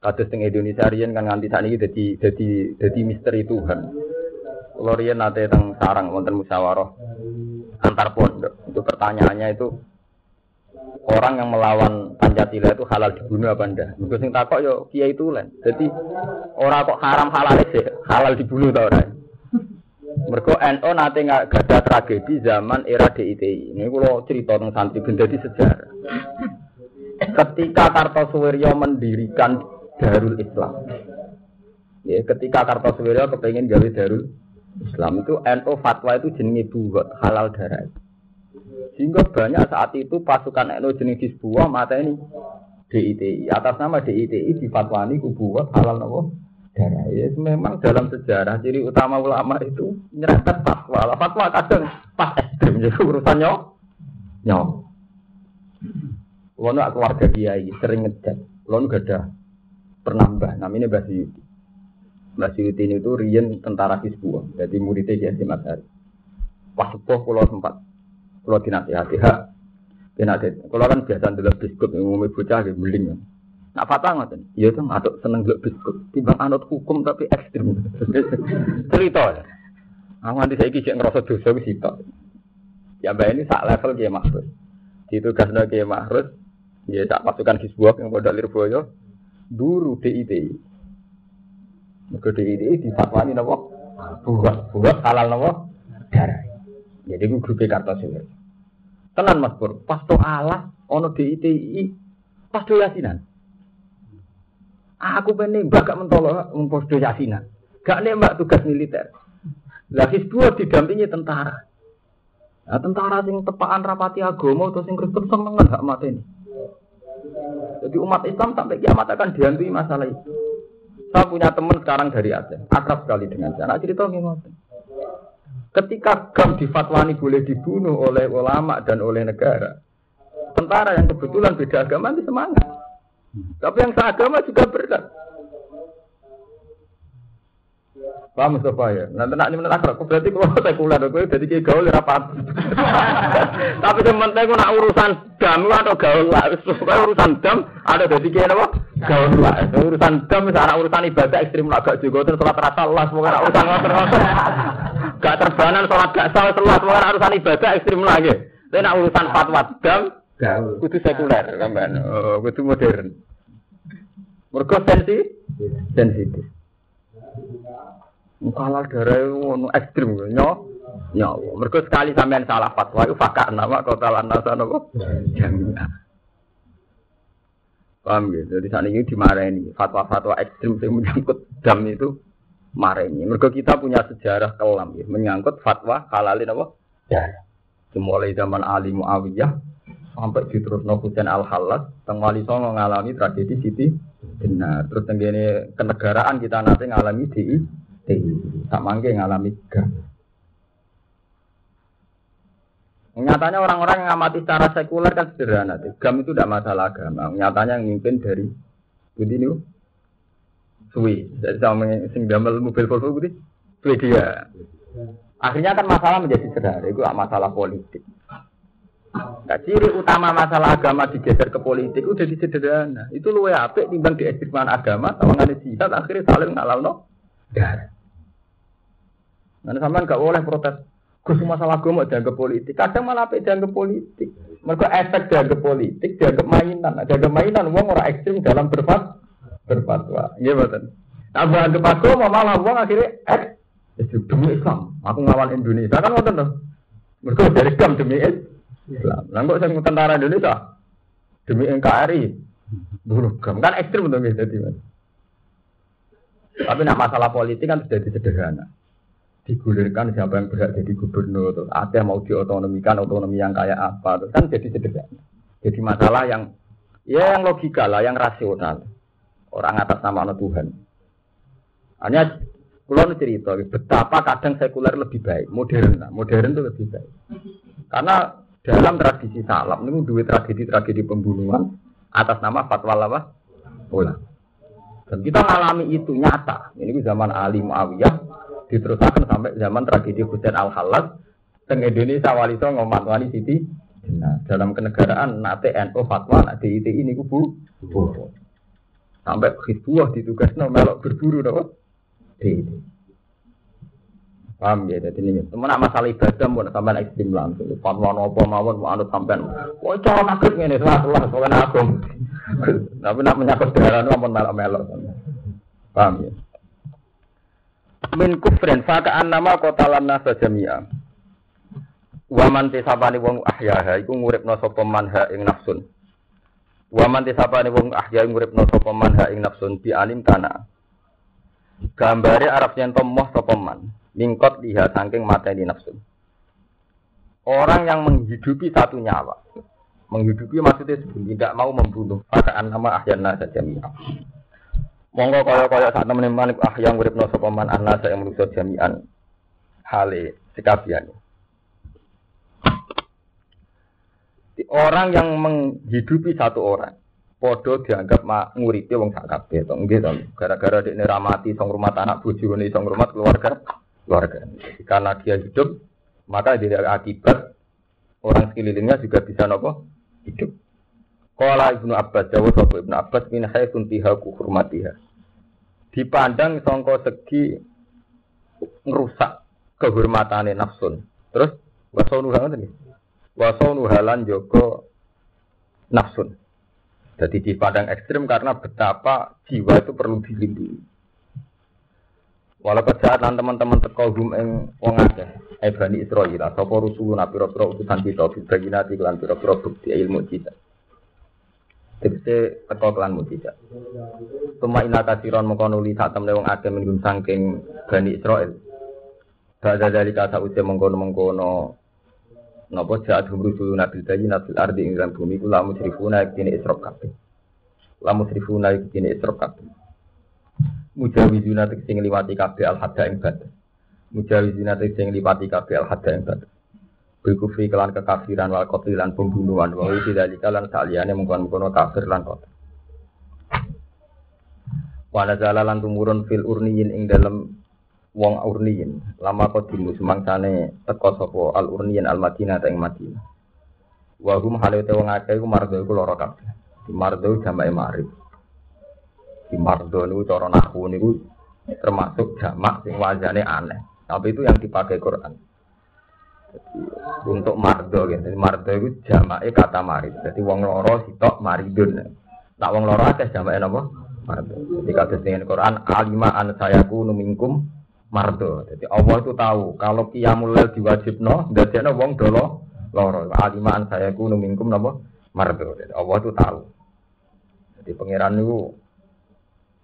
kados teng Indonesia riyen kan nganti sakniki dadi dadi dadi misteri Tuhan. Riyen nate teng sarang wonten musyawarah antar pondok. Itu pertanyaannya itu orang yang melawan Pancasila itu halal dibunuh apa ndak? Mergo sing takok yo kiai tulen. Jadi orang kok haram halal sih, halal dibunuh ta ora? Mergo NO nate nggak ada tragedi zaman era DITI. Ini kalau cerita tentang santri benda di sejarah. Ketika Kartosuwiryo mendirikan Darul Islam, ya ketika Kartosuwiryo kepengen gawe Darul Islam itu NO fatwa itu jenenge buat halal darah. Sehingga banyak saat itu pasukan NO jenis Hizbullah mata ini DITI atas nama DITI difatwani kubuat halal nopo darah. Ya, memang dalam sejarah ciri utama ulama itu nyerempet fatwa. Lah fatwa kadang pas ekstrim jadi urusannya nyok. Lono keluarga kiai sering ngecek. Lono gak ada pernambah namanya Basyuti. Mbak Suyuti ini itu Rian tentara Hizbullah, jadi muridnya Kiai Hasim Ashari. Pas sepuh pulau sempat, pulau dinasihati hak, dinasihati. Kalau kan biasa dulu biskut, ngomongin bocah, kayak beling. Nak fatwa ngoten. Iya tuh ngaduk seneng dulu biskut. Timbang anut hukum tapi ekstrim. Cerita ya. Aku nanti saya kisah ngerasa dosa ke situ. Ya mbak ini sak level Kiai Mahrus. Di tugasnya Kiai Mahrus, ya tak pasukan Hizbullah yang pada Lirboyo, dulu DITI. Mergo DITI difatwani napa? Buat, buat halal napa? Darah. Jadi gue grup Kartosuwir. Tenan Mas Pur, pas to alas ono DITI pas do yasinan. Aku pengen mbak gak mentolo pas do yasinan. Gak nembak tugas militer. Lah Hizbullah didampingi tentara. Nah, tentara sing tepaan rapati agama atau sing Kristen seneng gak mati ini. Jadi umat Islam sampai kiamat akan dihantui masalah itu. Saya punya teman sekarang dari Aceh, akrab sekali dengan saya. Anak cerita gimana? Ketika GAM difatwani boleh dibunuh oleh ulama dan oleh negara, tentara yang kebetulan beda agama itu semangat. Tapi yang seagama juga berat. Paham Mustafa ya? Nanti nak ini menurut aku berarti kalau sekuler, aku jadi kayak gaul rapat. Tapi sementara aku nak urusan dam atau gaul lah, urusan dam ada jadi kayak apa? Gaul lah. Urusan dam misalnya urusan ibadah ekstrim lah gak juga terus sholat rasa lah semua urusan ngotot Gak terbanan sholat gak salah sholat semua urusan ibadah ekstrim lagi. Tapi nak urusan fatwa dam, gaul. Kudu sekuler, kan? Oh, kudu modern. Mereka sensi, sensitif. Halal darah ngono ekstrim nyo nyawa. Mereka sekali sampean salah fatwa itu fakar nama kota lantasan apa? Jamiah. Paham gitu. Jadi saat ini dimarahin fatwa-fatwa ekstrim yang menyangkut dam itu mareni. Mereka kita punya sejarah kelam ya, menyangkut fatwa halalin apa? Ya. Mulai zaman Ali Muawiyah sampai diterusno Husain Al Halas, teng Wali Songo ngalami tragedi Siti Benar. Terus tenggene kenegaraan kita nanti ngalami di tak mangke ngalami gam. Nyatanya orang-orang yang amati secara sekuler kan sederhana. Gam itu tidak masalah agama. Nyatanya yang mimpin dari Budi ini Sui. Jadi sama gamel mobil Volvo Budi. Swedia. Akhirnya kan masalah menjadi sederhana. Itu masalah politik. Nah, ciri utama masalah agama digeser ke politik jadi sederhana. Itu luwe apik timbang di agama sama ngene jihad akhirnya saling ngalalno darah. Nanti sampean gak boleh protes. Gus masalah gue mau dianggap politik. Kadang malah apa dianggap politik. Mereka efek dianggap politik, dianggap mainan. Nah, dianggap mainan, uang orang ekstrim dalam berfat berfatwa. Iya betul. Nah, anggap aku mau malah uang akhirnya ek demi Islam. Aku ngawal Indonesia kan tuh. Mereka dari gam demi Islam. Lah kok saya tentara Indonesia demi NKRI. Gam kan ekstrim tuh gitu. Tapi nak masalah politik kan sudah sederhana. Digulirkan siapa yang berhak jadi gubernur, terus ada mau diotonomikan otonomi yang kayak apa, terus kan jadi sederhana. Jadi masalah yang ya yang logika lah, yang rasional. Orang atas nama Tuhan. Hanya kalau cerita betapa kadang sekuler lebih baik, modern, modern itu lebih baik. Karena dalam tradisi salam ini dua tragedi-tragedi pembunuhan atas nama fatwa apa? Ulama. Dan kita mengalami itu nyata. Ini zaman Ali Muawiyah diteruskan sampai zaman tragedi Husain Al Halas. Teng Indonesia wali so ngomat wali siti. Nah, dalam kenegaraan nate NU fatwa nak DIT ini kubu. Sampai Hizbullah ditugasno melok berburu napa? DIT. Paham ya, jadi ini teman masalah ibadah pun sampai ekstrim langsung. Fatwa nopo mawon mau anut sampean. Wah, cara nakut ini, salah salah soalnya aku. Tapi nak menyangkut darah itu ampun melok-melok. Paham ya? Min kufrin fakaan nama kota lana sajamia. Waman tisabani wong ahyaha iku nguripno sapa man ha ing nafsun. Waman tisabani wong ahya nguripno sapa man ha ing nafsun bi alim tanah. Gambare Arab yen tomoh sapa man. Mingkot liha saking mateni nafsun. Orang yang menghidupi satu nyawa, Menghidupi maksudnya tidak mau membunuh. Fakaan nama ahyana saja. Monggo kaya kaya saat temen teman ah yang urip no sopaman anasa yang menuso jami'an. Hale sekabian. Orang yang menghidupi satu orang, podo dianggap mak nguripi wong sak kabeh to nggih to gara-gara dekne ramati song rumah anak bojo ne song rumah keluarga keluarga karena dia hidup maka dia akibat orang sekelilingnya juga bisa nopo hidup. Kala Ibnu Abbas jawab sapa Ibnu Abbas min haitsun tiha hurmatiha. Dipandang sangka segi ngerusak kehormatane nafsun. Terus wasonu ngoten iki. Wasonu halan joko nafsun. Jadi dipandang ekstrim karena betapa jiwa itu perlu dilindungi. Walau kejahatan teman-teman teko hum ing wong akeh, eh Bani Israil, sapa rusulun pira-pira utusan kita bibayinati kelan pira-pira bukti ilmu kita. Tegese teko kelan mujizat. Tuma ina kasiron mongko nuli sak temne wong akeh minggu saking Bani Israil. Badha dari kata usia mengkono-mengkono Napa jahat hum rusulun nabil dayi nabil ardi ing bumi kula musyrifuna kene isrok kabeh. Lamu musyrifuna kene isrok kabeh mujawizuna tegese ngliwati kabeh al hadda ing batas mujawizuna tegese ngliwati kabeh al hadda ing batas Bikufri kelan kekafiran wal qatlan pembunuhan. Wa iki dalika lan saliyane mungkon-mungkon kafir lan kotor Wana jalalan tumurun fil urniyin ing dalem wong urniyin. Lama kodimu semangsane teko sapa? Al urniyin al madinah ing madinah. Wa hum halate wong akeh iku mardo iku lara kabeh. Mardo jamae marif. Di mardo niku cara nahu niku termasuk jamak sing wajane aneh. Tapi itu yang dipakai Quran. Untuk mardo gitu. Mardo itu jamaknya kata marid. Jadi wong loro sitok maridun. Tak wong loro akeh jamaknya napa? Mardo. Jadi kata dengan Quran alima an sayaku numingkum mardo. Jadi Allah itu tahu kalau qiyamul lail diwajibno ndadekno wong dolo loro. Alima an sayaku numingkum napa? Mardo. Jadi Allah itu tahu. Jadi pangeran itu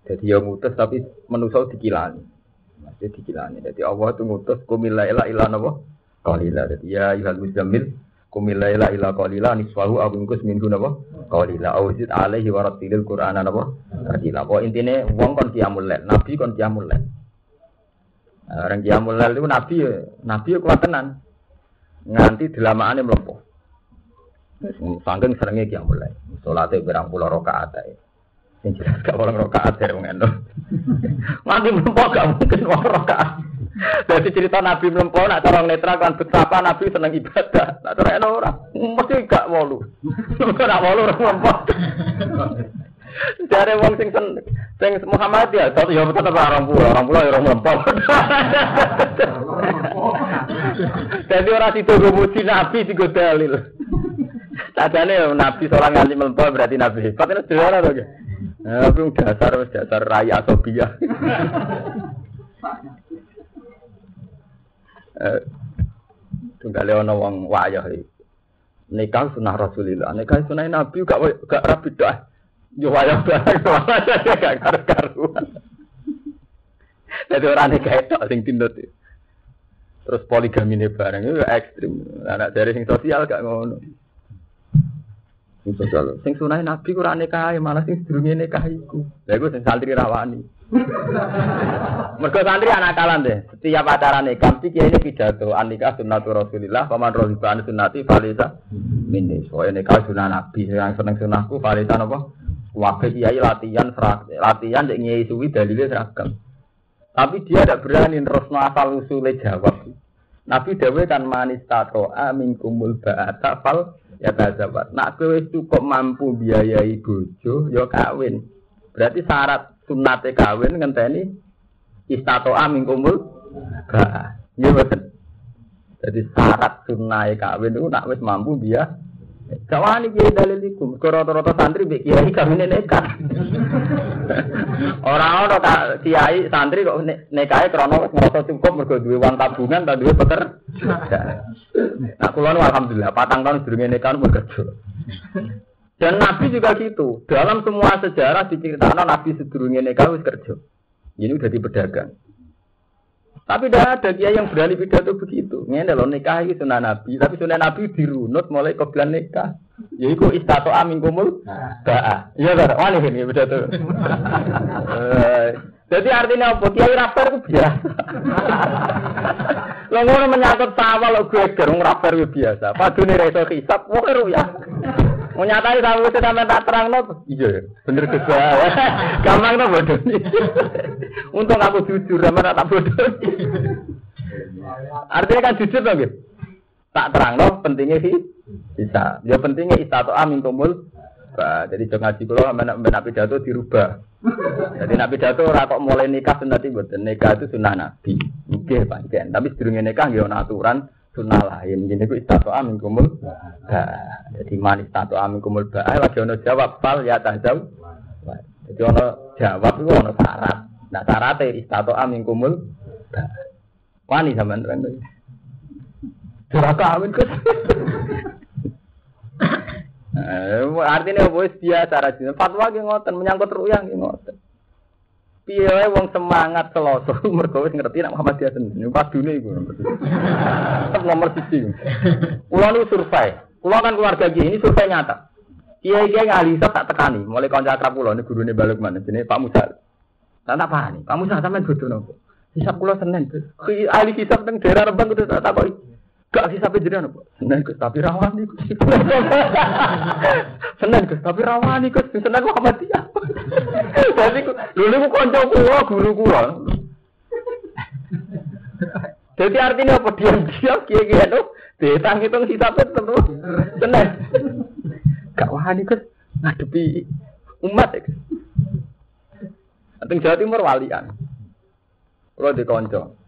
jadi ya ngutus tapi manusia dikilani. Masih dikilani. Jadi Allah itu ngutus kumila ila ila? Qalila. Ya ayyuhal muzammil kumila ila ila qalila niswahu aw ingkus minhu napa? Qalila. Aw zid alaihi wa rattilil qur'ana napa? Tartila. Pokok intine wong kon qiyamul lail, nabi kon qiyamul lail. Nah, orang qiyamul lail itu nabi nabi kuat tenan. Nganti delamaane mlepuh. Sangking seringnya qiyamul lail. Salate berang pulau rakaat ae. Yang jelas gak orang rokaat ya wong endo. Nanti mlempo gak mungkin wong rokaat. Jadi cerita Nabi mlempo nak cara netra kan betapa Nabi seneng ibadah. Nak cara eno ora. Mesti gak wolu. Kok nak wolu ora mlempo. Jare wong sing sen sing Muhammad ya, tapi ya tetep orang pulau, orang pulau ya orang mlempo. Jadi orang itu muji Nabi digo dalil. Tadane Nabi seorang nganti mlempo berarti Nabi. Patene dhewe to. Nah, tapi dasar dasar raya eh, tunggale ana wong wayah. Nikah sunah Rasulillah, nikah sunah Nabi gak gak rapi dah. Yo wayah barang gak karu-karuan. Jadi orang nikah itu sing tindut. terus poligami ini bareng itu ekstrim. Anak dari sing sosial gak ngono. Sosial, sing sunai nabi kurang nikah, malah sing sedurunge nikah iku. Lha iku sing santri rawani. Mergo santri anak kalan deh. Setiap acara nikah mesti kiai ini pidato anikah sunnatu Rasulillah, paman rohiba an sunnati falisa minni. Soalnya nikah sunnah nabi, yang seneng sunnahku falisa apa? Wakil kiai latihan latihan cek nyai suwi dalilnya seragam. Tapi dia tidak berani terus asal usulnya jawab. Nabi Dewi kan manis tato amin kumul ba'ata fal ya tazabat. Nak kowe cukup mampu biayai bojo, ya kawin. Berarti syarat sunate kawin ngenteni istato amin kumul ba. Iya betul. Jadi syarat sunai kawin itu nak wis mampu dia Jawani kiai dalil iku. Rata-rata santri mbek kiai kawine nekat. Ora ono tak kiai santri kok nekahe krana wis cukup mergo duwe uang tabungan ta duwe pekerja. Nah, kula alhamdulillah patang tahun durunge nekah bekerja. Dan Nabi juga gitu. Dalam semua sejarah diceritakan Nabi sedurunge nekah wis kerja. Ini udah di pedagang. Tapi tidak ada dia yang berani pidato begitu. Ini loh nikah itu sunnah Nabi, tapi sunnah Nabi dirunut mulai ke bulan nikah. Ya itu istato amin kumul. Ba'a. Iya kan? Wani ini pidato. Eh, jadi artinya apa? Kiai rapper itu biasa. Lo ngono menyangkut sama lo gue gerung rapper itu biasa. Padune reso hisap, wah ya. Mau nyatai tahu itu sampai tak terang no, iya bener juga. Gampang no bodoh Untung aku jujur sama tak bodoh. Artinya kan jujur dong gitu. Tak terang no, pentingnya sih bisa. Ya pentingnya istato amin kumul. Bah, jadi jangan ngaji kalau sampai nabi jatuh dirubah. Jadi nabi jatuh rakok mulai nikah sunnah buat nikah itu sunnah nabi. Oke panjang. Tapi sedurungnya nikah ya aturan sunnah lain. Jadi itu istato amin kumul. Jadi manis istato amin kumul ba. Lagi ono jawab fal ya tajam. Jadi ono jawab itu ono syarat. Nah syaratnya istato amin kumul. Wani sama kan. Duraka amin kus. Artinya bos biasa rajin. Fatwa yang ngoten menyangkut ruyang yang ngoten. Piye wong semangat seloso mergo wis ngerti nek Muhammad dia sendiri. Pas dunia iku. Nomor 1. Kula nu survei. Kula kan keluarga ini survei nyata. Kiai-kiai ngalisa tak tekani, mulai kanca akrab kula ini gurune balik mana jenenge Pak Musa. Tak tak pahami. Pak Musa sampean bodoh nopo? Hisab kula Senin. Ahli hisab teng daerah Rembang kudu tak takoki. Gak sih sampai jadi apa? Seneng kus, tapi rawani kus. Seneng kus, tapi rawani kus. Seneng kok mati apa? Jadi dulu aku konco kulo, guru kulo. Jadi artinya apa? Diam-diam, kia-kia itu. Detang hitung hisapnya tentu. Seneng. Gak wani kus, ngadepi umat ya kus. Jawa Timur walian. Kalau di konco.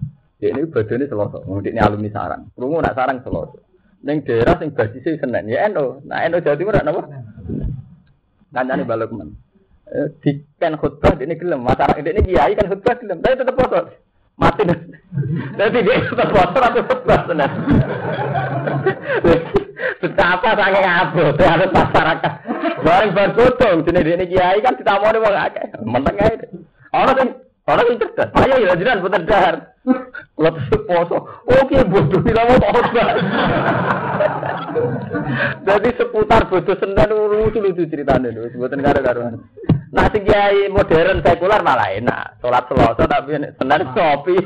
Dia ini badannya seloso, ini alumni sarang. Rungu nak sarang seloso. Neng daerah sing basisnya senen ya eno. Nah eno Jawa Timur apa? Kancane balok men. Eh, di kan khutbah ini gelem, masyarakat ini kiai kan khutbah gelem, tapi tetap foto. Mati. Jadi dia tetap foto atau khutbah senen. Betapa sange ngabot harus masyarakat. Bareng bar potong jenenge ini kiai kan ditamoni wong akeh. Menteng ae. Ana sing ana sing cerdas. Ayo ya jenengan putar dahar. Poso, oke bodoh ini lama khotbah. Jadi seputar bodoh sendan lucu lucu ceritanya itu, sebutan karo karuan. Nah si kiai modern sekular malah enak, sholat selasa tapi sendan kopi.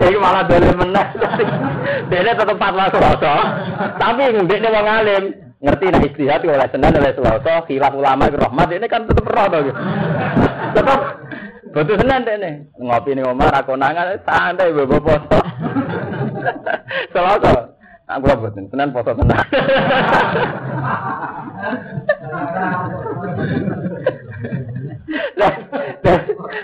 Ini malah dari menang. Dia tetap fatwa selasa, tapi dia mau ngalim ngerti nah istihad oleh sendan oleh selasa, khilaf ulama rahmat ini kan tetap roh Tetap Betul tenan dek. Ngopi nih Omar, ra konangan santai bebo poso. Selasa. Aku lah boten, Tenan poso tenan. Lah,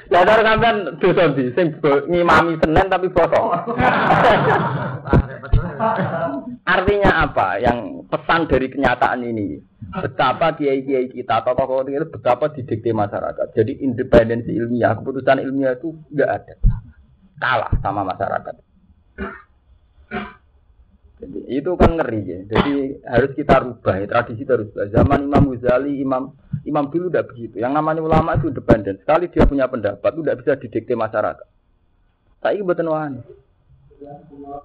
dadar sampean dosa ndi? Sing ngimami tenan tapi poso. Ah, repot. Artinya apa? Yang pesan dari kenyataan ini betapa kiai-kiai kita atau tokoh itu betapa didikte masyarakat. Jadi independensi ilmiah, keputusan ilmiah itu enggak ada. Kalah sama masyarakat. Jadi itu kan ngeri ya. Jadi harus kita rubah ya. tradisi rubah. Zaman Imam Ghazali, Imam Imam dulu udah begitu. Yang namanya ulama itu independen. Sekali dia punya pendapat, itu tidak bisa didikte masyarakat. Saya ini betul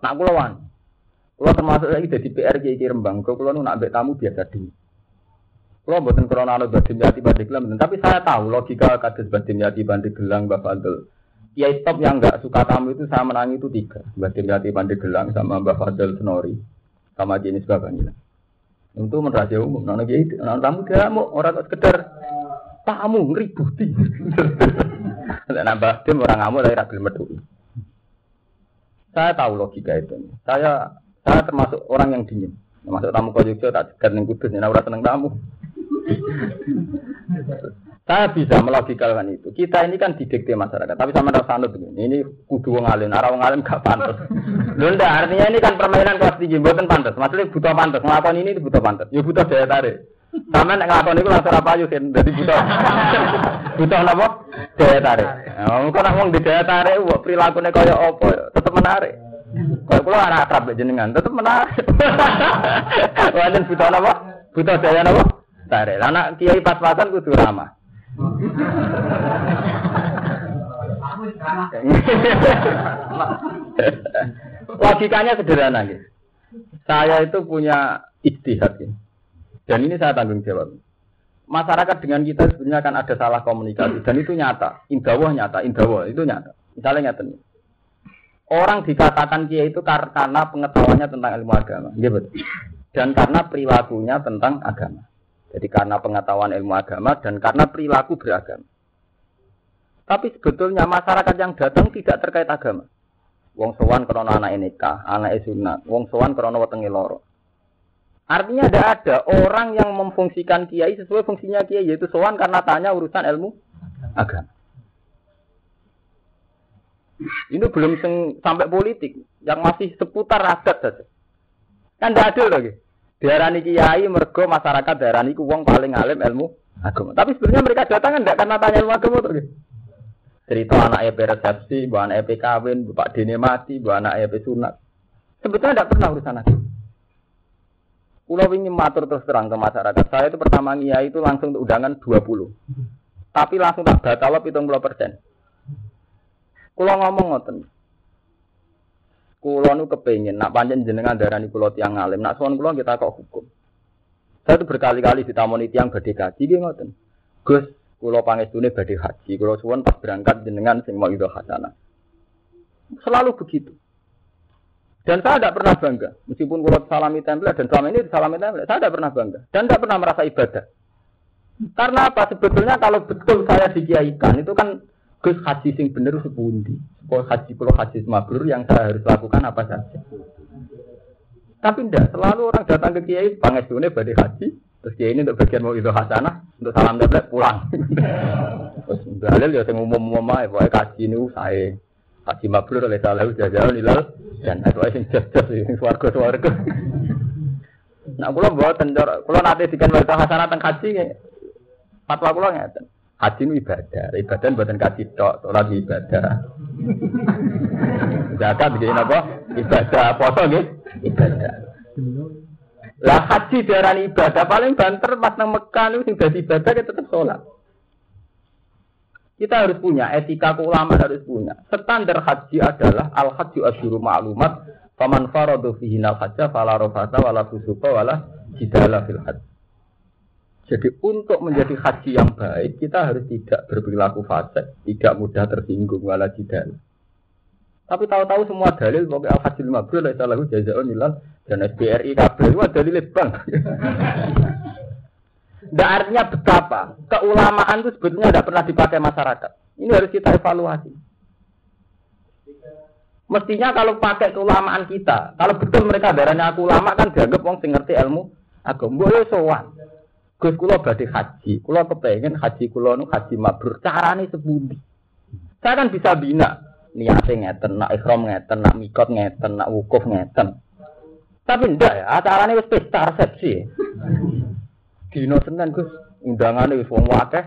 Nak kula Kula termasuk lagi jadi PR Kiai Rembang. Kula nu nak tamu biasa di. Kula mboten krana ana badim yati banding gelang, tapi saya tahu logika kados badim yati banding gelang Mbak Fadl. Kiai top yang enggak suka tamu itu saya menangi itu tiga. Badim yati banding gelang sama Mbak Fadl Senori sama jenis Bapak Nila. Untuk merahasia umum, nana kiai, nana tamu dia mau orang sekedar tamu ngeributi. Nambah tim orang ngamuk dari ragil metu. Saya tahu logika itu. Saya saya termasuk orang yang dingin. Masuk tamu kau juga tak segan ning kudus, nek ora seneng tamu. Saya bisa melogikalkan itu. Kita ini kan didikte masyarakat, tapi sama rasa sanut ini. Ini kudu wong alim, ora wong alim gak pantas. Lho artinya ini kan permainan kelas tinggi, mboten pantas. Maksudnya butuh pantas, ngelakuin ini butuh pantas. Ya butuh daya tarik. Sama nek nglakoni iku langsung apa yuk kan dadi butuh. butuh napa? Daya tarik. Nah, kok nek wong di daya tarik kok prilakune kaya apa tetep menarik. Kaya kula anak akrab jenengan tetep menarik. Wajan butuh napa? Butuh daya napa? Tarik. Lah nek kiai pas-pasan kudu ramah. Logikanya sederhana gitu. Saya itu punya istihad ini. Dan ini saya tanggung jawab. Masyarakat dengan kita sebenarnya akan ada salah komunikasi dan itu nyata. Indawah nyata, indawah itu nyata. Misalnya nyata nih. Orang dikatakan kia itu karena pengetahuannya tentang ilmu agama. Betul. Dan karena perilakunya tentang agama. Jadi karena pengetahuan ilmu agama dan karena perilaku beragama. Tapi sebetulnya masyarakat yang datang tidak terkait agama. Wong sowan krono anak nikah, anak sunat. Wong sowan krono wetengi loro. Artinya tidak ada orang yang memfungsikan kiai sesuai fungsinya kiai yaitu sowan karena tanya urusan ilmu agama. Ini belum sampai politik, yang masih seputar adat saja. Kan tidak adil lagi. Diarani kiai mergo masyarakat diarani ku wong paling alim ilmu agama. Tapi sebenarnya mereka datang kan tidak karena tanya ilmu agama tuh. Cerita anak EP resepsi, anak EP kawin, bapak dini mati, anak EP sunat. Sebetulnya tidak pernah urusan agama. Pulau ingin matur terus terang ke masyarakat. Saya itu pertama ngiya itu langsung undangan 20. Tapi langsung tak batal puluh persen. Kulo ngomong ngoten. Kulo nu kepengen nak panjen jenengan darani kulo tiang ngalim. Nak suan kulo kita kok hukum. Saya itu berkali-kali ditamoni tiang badhe kaji dia ngoten. Gus, kulo pangestune badhe haji. Kulo suwon pas berangkat jenengan sing mau hasanah. Selalu begitu. Dan saya tidak pernah bangga, meskipun kulo salami template dan selama ini salami template, saya tidak pernah bangga dan tidak pernah merasa ibadah. Karena apa? Sebetulnya kalau betul saya dikiaikan itu kan Gus haji sing bener sepundi. Kalau haji pulau haji mabrur yang saya harus lakukan apa saja. Tapi tidak, selalu orang datang ke kiai pangestune badai haji, terus kiai ini untuk bagian mau itu hasanah, untuk salam template pulang. terus dalil ya saya umum-umum aja, pokoknya kaji ini saya haji mabrur oleh salah jalan nilal dan aku sing jas-jas sing swarga-swarga. Nah, kula mboten kula nate dikan wa hasanah teng haji fatwa kula ngeten. Haji itu ibadah, ibadah buatan kaji tok, sholat ibadah. Zakat begini apa? Ibadah, foto gitu, ibadah. Lah haji darah ibadah paling banter pas nang Mekah itu sing ibadah kita tetap sholat. Kita harus punya etika keulamaan harus punya. Standar haji adalah al haji asyuru ma'lumat. Faman faradu fihi al hajja fala rafata wala fusuqa wala jidala fil hajj. Jadi untuk menjadi haji yang baik kita harus tidak berperilaku fasik, tidak mudah tersinggung wala jidala. Tapi tahu-tahu semua dalil pokoknya al haji lima bulan salah jazaun ilal dan SBRI kabel itu dalil bank. Tidak artinya betapa keulamaan itu sebetulnya tidak pernah dipakai masyarakat. Ini harus kita evaluasi. Mestinya kalau pakai keulamaan kita, kalau betul mereka darahnya aku ulama kan dianggap sing ngerti ilmu agama. Boleh sowan. Gus kula badhe haji, kula kepengen haji kula nu haji mabrur. Carane sepundi? Saya kan bisa bina niatnya ngeten, nak ikhram ngeten, nak mikot ngeten, nak wukuf ngeten. Tapi ndak ya, acarane wis pesta resepsi. Dino Senin Gus, undangan wis wong akeh.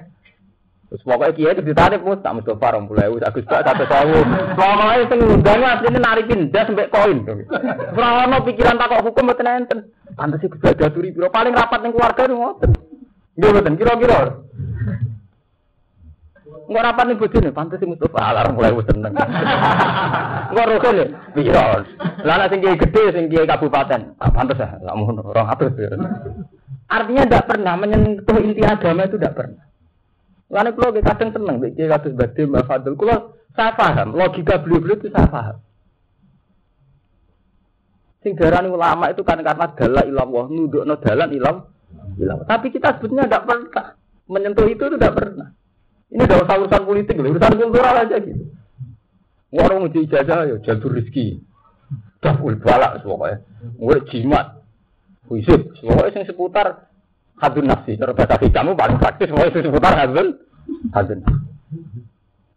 Terus pokoknya kiai itu ditarik mus, tak mesti parong mulai wis agus gak satu tahun. Pokoknya sing undangnya aslinya narikin jas sampai koin. Ora pikiran takok hukum mboten enten. Pantes iku gak daturi biro paling rapat ning keluarga itu ngoten. Nggih mboten kira-kira. Enggak rapat nih bojone, pantes Mustafa alarm mulai wis seneng. Enggak rukun ya, piro. Lah nek gede sing kabupaten, ah, pantes ya, enggak mau orang atus. Artinya tidak pernah menyentuh inti agama itu tidak pernah. Lalu kalau kadang seneng, bikin kasus badim, mbak Fadil. Kalau saya paham, logika beliau-beliau itu saya paham. Sing darani ulama itu kan karena dalah ilallah, no dalan ilam, ilam. Tapi kita sebetulnya tidak pernah menyentuh itu, tidak pernah. Ini udah usah urusan politik, urusan kultural aja gitu. Warung uji ijazah ya jalur rezeki. Dapul balak pokoknya. Gue jimat. Wisud. Pokoknya yang seputar hadun nafsi. Cara bahasa kamu paling praktis. Pokoknya yang seputar hadun. Hadun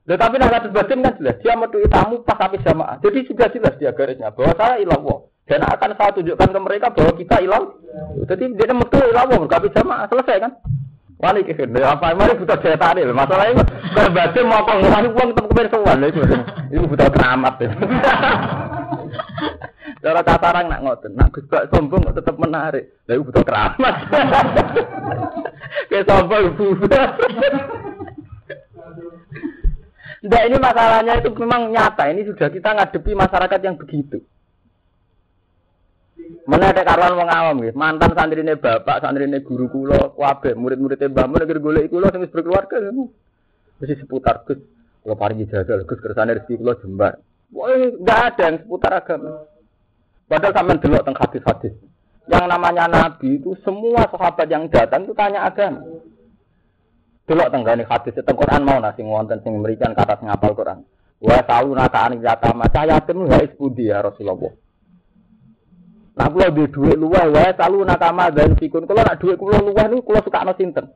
Tetapi nah kasus batin kan jelas. Dia medui tamu pas habis jamaah. Jadi sudah jelas dia garisnya. Bahwa saya ilallah. Dan akan saya tunjukkan ke mereka bahwa kita ilang. Jadi dia metu ilallah. Berkabis jamaah. Selesai kan. Wali kifir, apa mari butuh daya tarik. Masalahnya berbagi mau pengurangi uang kepen sowan itu. Itu butuh keramat. Cara katarang nak ngoten, nak Gus sombong kok tetap menarik. Lah itu butuh keramat. Kayak sombong bubar. Nah ini masalahnya itu memang nyata. Ini sudah kita ngadepi masyarakat yang begitu. Mana ada karuan wong awam gitu. Mantan santrine bapak, santrine guru kula, wabe, murid-muridnya Mbah Mun negeri golek kula sing wis berkeluarga. Mesti seputar Gus. Kula paringi jajal Gus kersane rezeki kula jembar. Wah, enggak ada yang seputar agama. Padahal sampean delok teng hadis-hadis. Yang namanya nabi itu semua sahabat yang datang itu tanya agama. Delok teng gane hadis teng Quran mau nasi wonten sing memberikan kata sing apal Quran. Wa tahu naka anik yatama. Saya yatim wa isbudi ya Rasulullah. Nah kula duwe dhuwit luweh wae selalu nakama dan fikun. Kula nak dhuwit kula luweh niku kula sukakno sinten?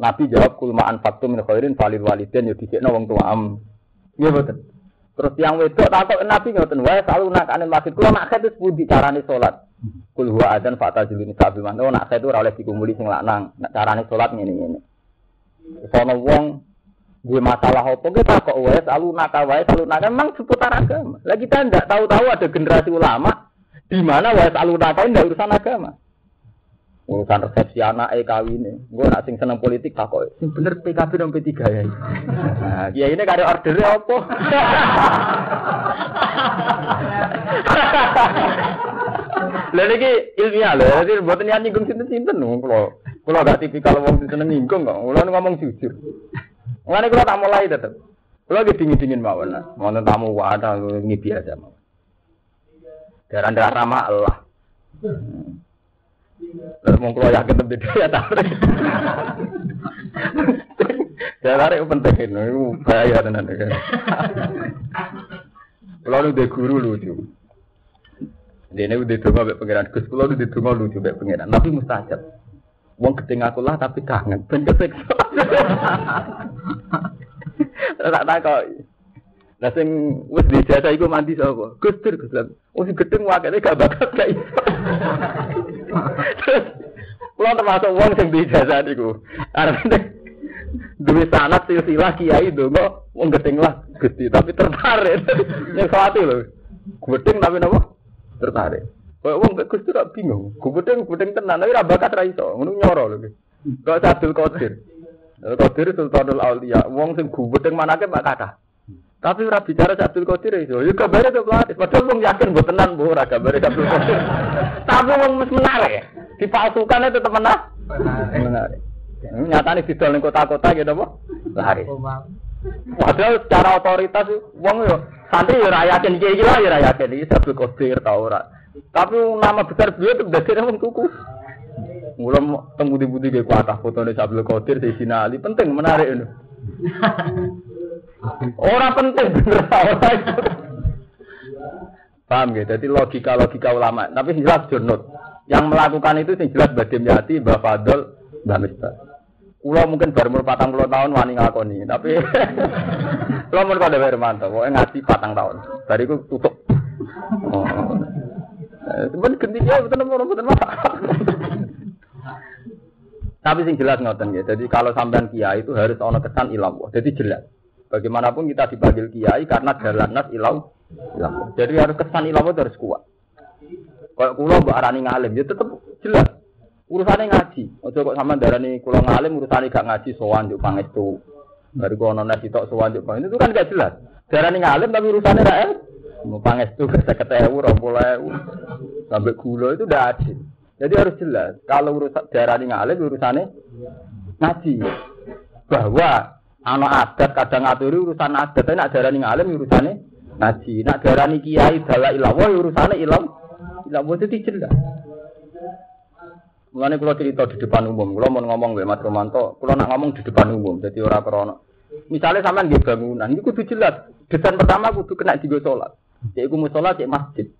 Nabi jawab kul ma'an faktu min khairin falil waliden ya disikno wong tua am. Iya betul. Terus yang wedok takut Nabi ngoten wae selalu nakane masjid. Kula nak khed pundi carane salat. Kul huwa adzan fata juluni sabi man. Oh nak khed ora oleh dikumpuli sing lanang. Nak carane salat ngene-ngene. Sono wong gue masalah apa kita kok wae selalu nakal wae selalu nakal memang seputar agama. Lagi kita tidak tahu-tahu ada generasi ulama di mana wae aluna kain ndak urusan agama. Urusan resepsi anak eh kawin Gue nak sing seneng politik tak kok. Bener PKB dan P3 ya. Nah, ya ini kare ordernya apa? Lah niki ilmiah lho, jadi mboten niat nyinggung sinten-sinten lho kula. Kula gak tipikal wong seneng nyinggung kok. Kula ngomong jujur. Mulane kula tak mulai tetep. Kula ge dingin-dingin mawon. Wonten tamu wadah ngi biasa mawon. Darah darah ramah Allah. Lalu mau keluar yakin lebih dia tarik. Ya tarik penting itu bahaya tenan. Kalau udah guru lucu. Ini udah donga mbek pangeran Gus, kula udah donga lucu mbek pangeran. Tapi mustajab. Wong gedeng aku lah tapi kangen, ben kesiksa. Tak tak kok. Lah sing wis dijasa iku mandi sapa? Gus Dur Gus. Oh sing gedeng wakene gak bakat gak iso. Kulo termasuk wong sing dijasa niku. Arep duwe sanat silsilah kiai donga wong gedeng lah Gusti tapi tertarik. Nek sawati lho. Gedeng tapi napa? Tertarik. Kok wong Gus Dur bingung. Gedeng gedeng tenan tapi ra bakat ra iso. Ngono nyoro lho. Kok Abdul Qadir. Qadir Sultanul Auliya. Wong sing gubedeng manake mak kathah. Tapi ora bicara Abdul Qadir itu. Ya kabare ke pelatih. Padahal wong yakin mbok tenan mbok ora kabare Abdul Qadir. Tapi wong mes menarik. Dipalsukan itu tetep menarik. Menarik. Nyatane didol ning kota-kota gitu apa? Lari. Padahal secara otoritas wong yo santri yo ra yakin iki iki lah yo ra yakin iki Abdul Qadir ta ora. Tapi nama besar beliau itu dari wong tuku. Mulai temu di budi kayak kuatah foto nih Abdul Qadir di Ali penting menarik ini. Orang penting bener Paham ya? Jadi logika-logika ulama. Tapi jelas jurnut. Yang melakukan itu sing jelas Badim Yati, Mbak Fadol, Mbak Misbah. Kulo mungkin baru umur patang puluh tahun wani ngakoni, tapi kulo mau kode Hermanto, pokoknya ngaji patang tahun. Dari itu tutup. Oh. Cuman gendinya betul betul betul. Tapi sing jelas ngoten ya. Jadi kalau sampean kiai itu harus ono kesan ilam. Jadi jelas. Bagaimanapun kita dipanggil kiai karena jalan nas ilau. ilau. Jadi harus kesan ilau itu harus kuat. Kalau kulo mbak arani ngalim, ya tetap jelas. Urusannya ngaji. Ojo kok sama darani kulo ngalim urusannya gak ngaji sowan juk pangestu. Baru kau nona sitok sewajuk itu kan gak jelas. Darah nih ngalim tapi urusannya gak Mau panges tuh bisa ketemu rompoleu sampai gula itu udah adil. Jadi harus jelas. Kalau urusan darah nih ngalim urusannya ngaji. Bahwa anak adat kadang ngaturi urusan adat, tapi nak darah nih ngalim urusannya ngaji. Nak darah nih kiai dalah ilawo urusannya ilam. Ilawo itu jelas. Mulane kula cerita di depan umum, kula mau ngomong mbek Mas Romanto, kula nak ngomong di depan umum, jadi ora krana. Misalnya sampean nggih bangunan, ini kudu jelas. Desain pertama kudu kena digo salat. Yaiku musola cek masjid.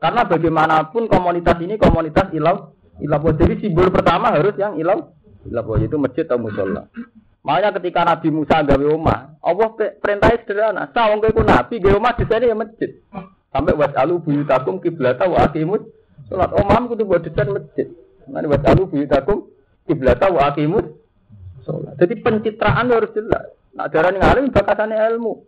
Karena bagaimanapun komunitas ini komunitas ilau ilau jadi simbol pertama harus yang ilau ilau itu masjid atau musola. Makanya ketika Nabi Musa gawe omah, Allah perintahnya sederhana. Sawang kowe nabi gawe omah desainnya ya masjid. Sampai wasalu buyutakum kiblata wa aqimus salat omah kudu buat desain masjid. Nanti buat alu buyutakum kiblata wa akimus sholat. Jadi pencitraan harus jelas. Nak darah ngalim bakasannya ilmu.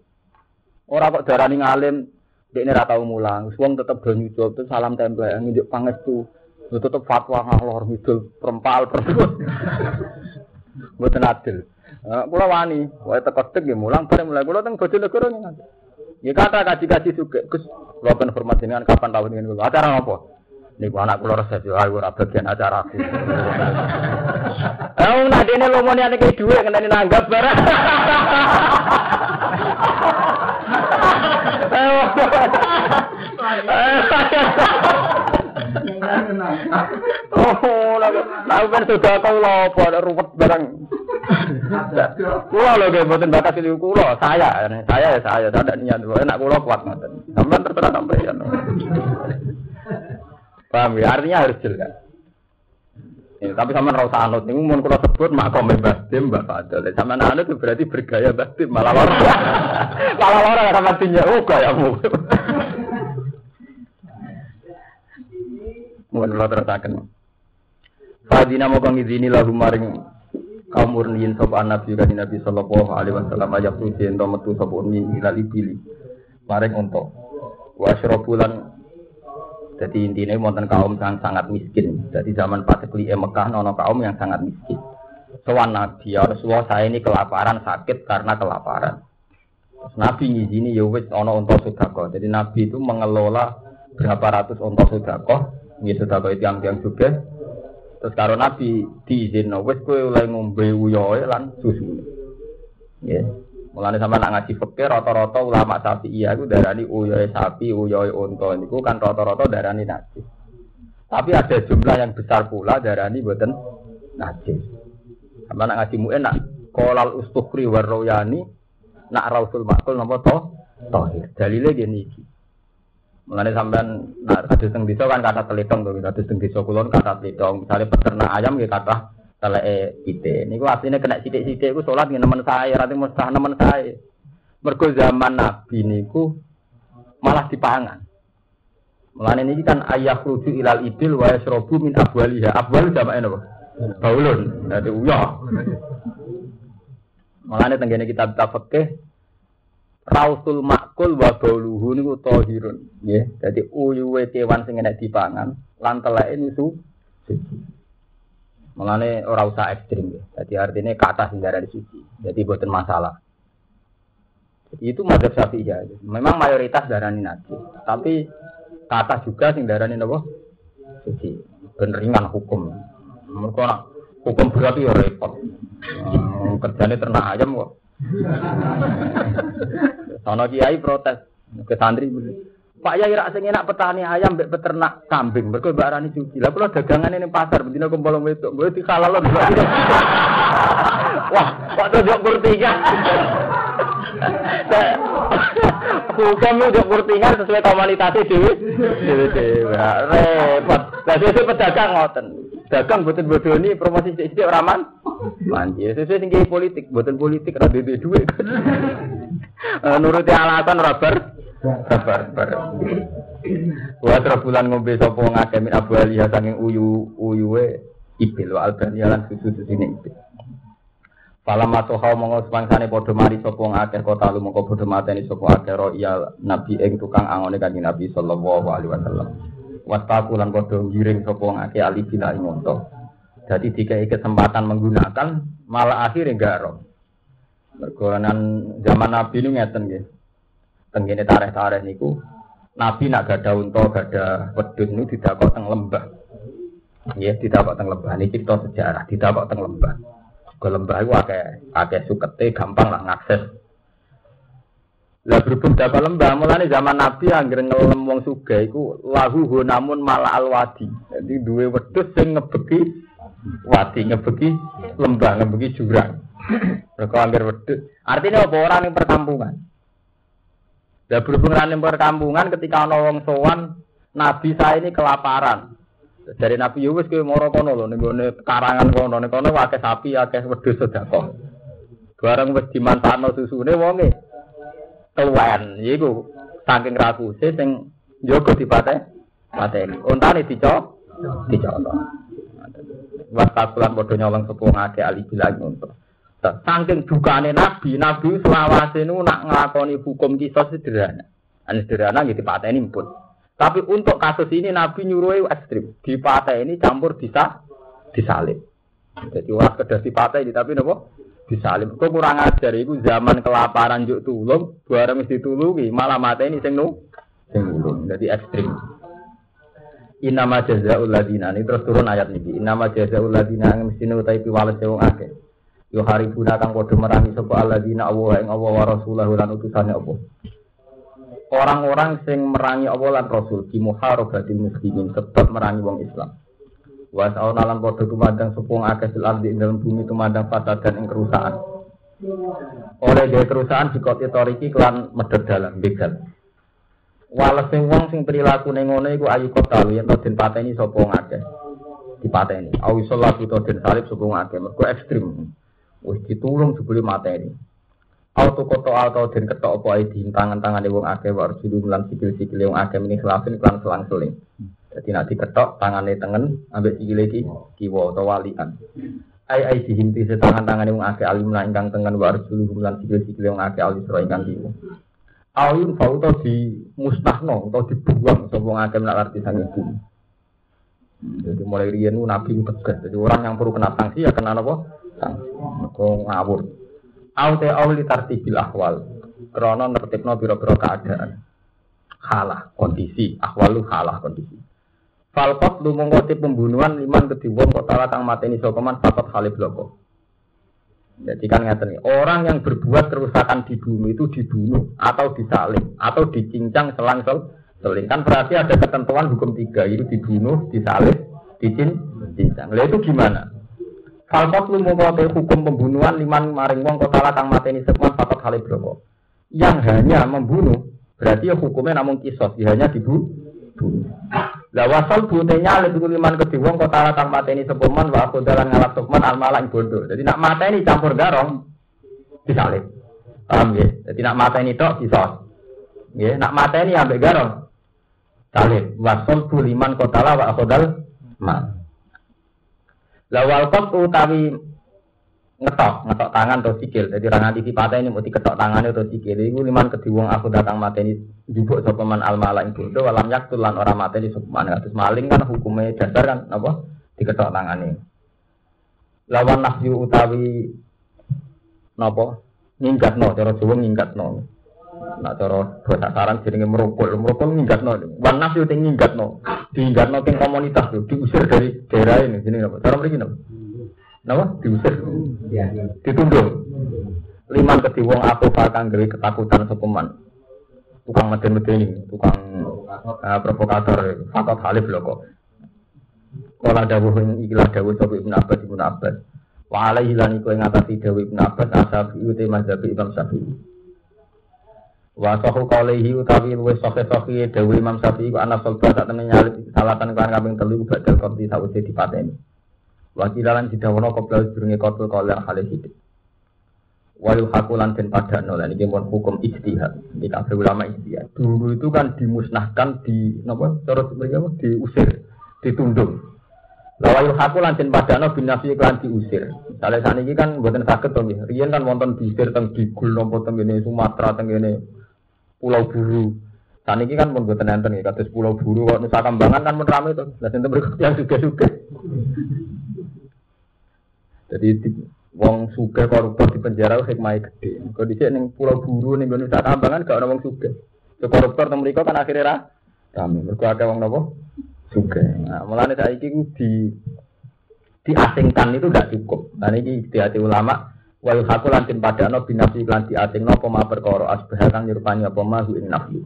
Orang kok darah ngalim dia ini rata mulang. Suang tetap do nyucul tuh salam tempel nunjuk pangestu. Lu tetap fatwa ngalor ngidul perempal perempuan. Buat adil. Kula wani, wae teko tek ya mulang bareng mulai kula teng Bojonegoro ning. Ya kata kaji-kaji suge, Gus, kula kan hormat dengan kapan tahun ini kula. Acara apa? Niku anak kula resep yo ayo ora bagian acara aku. Eh nak dene lomone ane ke dhuwit ngenteni nanggap barang. Oh, lah ben sudah kau lopo ruwet barang. Kulo lho nggih mboten bakat itu kulo, saya, saya ya saya, tidak niat, enak kulo kuat ngoten. Sampeyan terserah sampeyan. Paham ya? Artinya harus jelas. Ya, tapi sama rasa anut ini mau kalau sebut makom Mbah Dim Mbah Fadil. Sama anut berarti bergaya Mbah Dim malah lor. malah lor sama tinya oh gayamu. Mohon kalau terasakan. Fadina mau kang izini lahu maring kaum murniin sapa nabi kan Nabi sallallahu alaihi wasallam ajak tuh ento metu sapa uni ilal ibili. Maring untuk wa syrabulan jadi intinya wonten kaum yang sangat miskin. Jadi zaman Patekli Mekah nono kaum yang sangat miskin. Soal Nabi ya Rasulullah saya ini kelaparan sakit karena kelaparan. Nabi ngizini ya wis ono unta sodako. Jadi Nabi itu mengelola berapa ratus unta sodako. Ini sodako itu yang yang juga. Terus kalau Nabi diizin, wis kue oleh ngombe uyoe lan susu. Ya. Mulane sama nak ngaji fikih rata-rata ulama iya itu darani uyoe sapi, uyoe unta niku kan rata-rata darani najis. Tapi ada jumlah yang besar pula darani boten najis. Sama nak ngaji mu'en nak kolal ustukri warroyani nak rausul makul napa to tohir. Dalile dia Mulane sampean nak kados teng desa kan kata telitong to, kados teng desa kulon kata telitong. Misalnya peternak ayam ya kata teleke kita. Niku aslinya kena sidik-sidik iku salat dengan teman saya, rati mustah teman saya. Mergo zaman Nabi niku malah dipangan. Mulane niki kan ayah rujuk ilal idil wa yasrobu min abwaliha. Abwal jamake napa? Baulun. Dadi uyah. Mulane tenggene kita kita fikih Rausul makul wa bauluhu niku tahirun. Nggih. Dadi uyuwe kewan sing enek dipangan lan teleke niku suci. Orang usah ekstrim ya. Jadi artinya ke atas hingga di suci. Jadi buatan masalah. Itu mazhab syafi'i ya. Memang mayoritas darani najis. Tapi ke atas juga sing darani nopo suci. Beneringan hukum. Nak hukum berarti ya repot. Hmm, kerjanya ternak ayam kok. Sono kiai protes ke santri Pak Yai rak sing enak petani ayam mbek peternak kambing. Mergo mbak Rani suci. Lah kula dagangan ini pasar bendina kumpul wedok. Mbok dikalalon. Wah, kok tunjuk kurtingan. Hukum untuk kurtingan sesuai komunitasnya dewi. Dewi dewi. Repot. Lah sesuai pedagang ngoten. Dagang boten bodoni promosi sithik ora man. Manji sesuai tinggi politik, boten politik ora duwe duit. Nuruti alasan ora bar Sabar, sabar. Wa bulan ngombe sapa ngake min Abu Aliyah saking uyu uyuwe ibil wa albani lan susu sini ibil. Falam matoha monggo semangsane padha mari sapa ngakeh kota lu mongko padha mateni sapa akeh ro iya nabi ing tukang angone kanjeng Nabi sallallahu alaihi wasallam. Wastaku lan padha ngiring sapa ngakeh ali bila ing Jadi dikai kesempatan menggunakan malah akhirnya enggak roh. Mergonan zaman Nabi ini ngeten nggih. Tenggene tareh-tareh niku Nabi nak gada unta, gada wedhus niku didakok teng lembah. Nggih, didakok teng lembah. Ini cerita sejarah, didakok teng lembah. Ke lembah iku akeh akeh sukete gampang lah ngakses. Lah berhubung dapat lembah, mulane zaman Nabi anggere ngelem wong sugih iku lahu namun malah alwadi. Jadi duwe wedhus sing ngebeki wadi, ngebeki lembah, ngebeki jurang. Mereka wedus. Artinya apa orang yang perkampungan? Dan berhubung yang perkampungan ketika ana wong sowan Nabi saya ini kelaparan. Dari Nabi Yunus ke moro kono lho ning karangan kono ning kono akeh sapi, akeh wedhus sedekah. Bareng wis dimanfaatno susune wonge tuwen. Iku saking rakuse sing njogo dipate pateni. Untane dicok dicok. Wasakulan padha nyolong sepuh ngake ali bilang untuk. Saking dukane Nabi, Nabi selawase nu nak nglakoni hukum kisah sederhana. Ane sederhana gitu ini pun. Tapi untuk kasus ini Nabi nyuruh ekstrim. Di ini campur bisa disalib. Jadi orang sekedar di ini tapi nopo disalib. Kok kurang ajar itu zaman kelaparan juk tulung, barang mesti tulungi malah ini sing nu sing ulung. Jadi ekstrim. Inama jazaul ladina ini terus turun ayat ini. Inama jazaul ladina mesti nutai piwales wong akeh. Yo hari guna kang padha merangi sapa alladzina Allah ing Allah wa rasulahu lan utusane apa. Orang-orang sing merangi Allah lan Rasul di muharabatil muslimin sebab merangi wong Islam. Wa sauna lan padha tumandang sepung akeh sil ardi ing dalam bumi tumandang fasad dan ing kerusakan. Oleh gaya kerusakan di kota toriki kelan medhot dalam begal. Walese wong sing perilaku ning ngono iku ayu kota yen den pateni sapa akeh. Dipateni. Awi salat utawa den salib sapa akeh. Mergo ekstrim. wis ditulung jebule materi. Auto koto atau den ketok apa ae di tangan-tangan wong akeh wa arjulu lan sikil-sikil wong akeh meni khilafin kan selang-seling. Jadi nak diketok tangane tengen ambek sikile iki kiwa utawa walian. Ai ai dihinti tangan-tangane wong akeh alim lan ingkang tengen wa arjulu lan sikil-sikil wong akeh alim sira ingkang kiwa. Ayun fauto di musnahno atau dibuang sapa wong akeh nak arti sang ibu. Jadi mulai riyen nabi tegas. Jadi orang yang perlu kena sanksi ya kena apa? Kau ngawur. Aute awli tartibil ahwal. Krono nertibno biro-biro keadaan. Halah kondisi. Ahwalu halah kondisi. Falkot lu mengkoti pembunuhan liman ketiwong kok tala kang mateni sokoman fakot halib loko. Jadi kan ngerti nih, orang yang berbuat kerusakan di bumi itu dibunuh atau disalib atau dicincang selang sel seling kan berarti ada ketentuan hukum tiga itu dibunuh, disalib, dicincang. Lalu itu gimana? Falkot lu mau hukum pembunuhan liman maring wong kota kang mateni sekman papat kali berapa. Yang hanya membunuh berarti ya hukumnya namun kisos, ya hanya dibunuh. Lah wasal butenya itu liman kedhi wong kota kang mateni sepeman wa aku dalan ngalap sukman al malang bodoh. Jadi nak mateni campur garong disalib. Paham ya? Jadi nak mateni tok kisos. Ya, nak mateni ambek garong salib. Wasal bu liman kota wa aku dal mal. Lawal kok utawi ngetok, ngetok tangan atau sikil. Jadi orang nanti patah ini mau diketok tangannya atau sikil. Iku liman kediwong aku datang mateni jubuk sopeman al mala itu. Walam yaktul lan orang mateni sopeman. Terus maling kan hukumnya dasar kan apa? Diketok tangannya. Lawan nafyu utawi nopo ngingkat no, cara Jawa ngingkat no. Nak cara bahasa saran jenenge merokok, merokok ngingkat no. Wan nafyu ting ngingkat no diinggatno teng komunitas tuh, diusir dari daerah ini. Sini apa? Cara mriki napa? Napa? Diusir. Ya. Ditunduk. Liman kedhi wong aku bakal gawe ketakutan sepeman. Tukang meden-meden tukang uh, provokator, fakot halif lho kok. Kala dawuh ikilah dawuh sapa Ibnu Abbas Ibnu Abbas. Wa alaihi lan iku ing atase dawuh Ibnu Abbas asabi uti mazhab Imam Syafi'i. Wa sahu qalihi utawi luwes sahih sahih dawuh Imam Syafi'i ku ana sulba sak temen nyalip salatan kan kambing telu badal konti sawise dipateni. Wa kilalan didawono qoblal durunge kotul kalian hale hidup. Wa yuhakulan den padakno lan iki pun hukum ijtihad. Di kabeh ulama ijtihad. Dulu itu kan dimusnahkan di napa cara mereka diusir, ditunduk. Lawa yuhaku lan den padakno binafi lan diusir. Misalnya saat ini kan buatan sakit nggih. Riyen kan wonten diusir teng Digul napa teng Sumatera teng Pulau Buru. Saat ini kan pun buatan enten ya, Pulau Buru kok Nusa Kambangan kan pun ramai tuh. Lah sinten berikut yang juga juga. Jadi wong suge koruptor di penjara hikmahnya gede. Dicek neng pulau buru ning Nusa Kambangan gak ada wong suge. So, koruptor temu kan akhirnya ra kami. Mergo akeh wong nopo suge. Nah, mulane saiki ku di diasingkan itu gak cukup. Nah ini di hati ulama wal hakul lantin padano binafi lan diasingno apa ma perkara asbah kang nyerupani apa ma ing nafsu.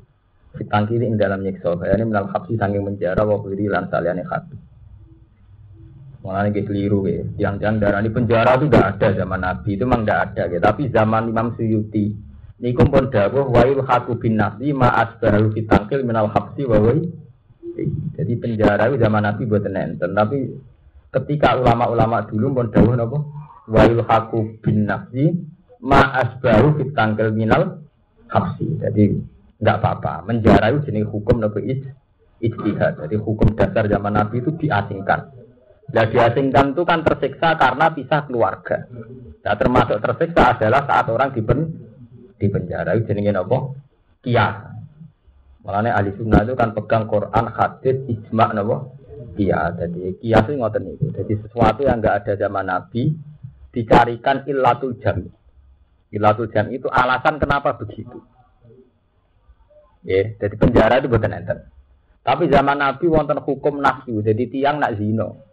Fitangkiri ing dalam nyiksa. Ini minal habsi sanging penjara wa kiri lan saliyane hati. Malah ini keliru ya. Yang-yang darah di penjara itu tidak ada zaman Nabi itu memang tidak ada ya. Tapi zaman Imam Suyuti ini pun dawuh wa haku bin nafsi ma asbaru fitangkil minal habsi wa Jadi penjara itu zaman Nabi buat nenten. Tapi ketika ulama-ulama dulu pun dawuh wa haku bin nafsi ma asbaru fitangkil minal habsi. Jadi tidak apa-apa. Menjara itu jenis hukum nabi ijtihad. Jadi hukum dasar zaman Nabi itu diasingkan. Nah diasingkan itu kan tersiksa karena pisah keluarga. Nah termasuk tersiksa adalah saat orang di, pen, di penjara. Itu jenengin apa? Kias. Makanya ahli sunnah itu kan pegang Quran, hadis, ijma, apa? Kias. Jadi kias itu ngoten itu. Jadi sesuatu yang enggak ada zaman Nabi dicarikan illatul jam. Illatul jam itu alasan kenapa begitu. Ya, jadi penjara itu bukan enter. Tapi zaman Nabi wonten hukum nafsu, jadi tiang nak zino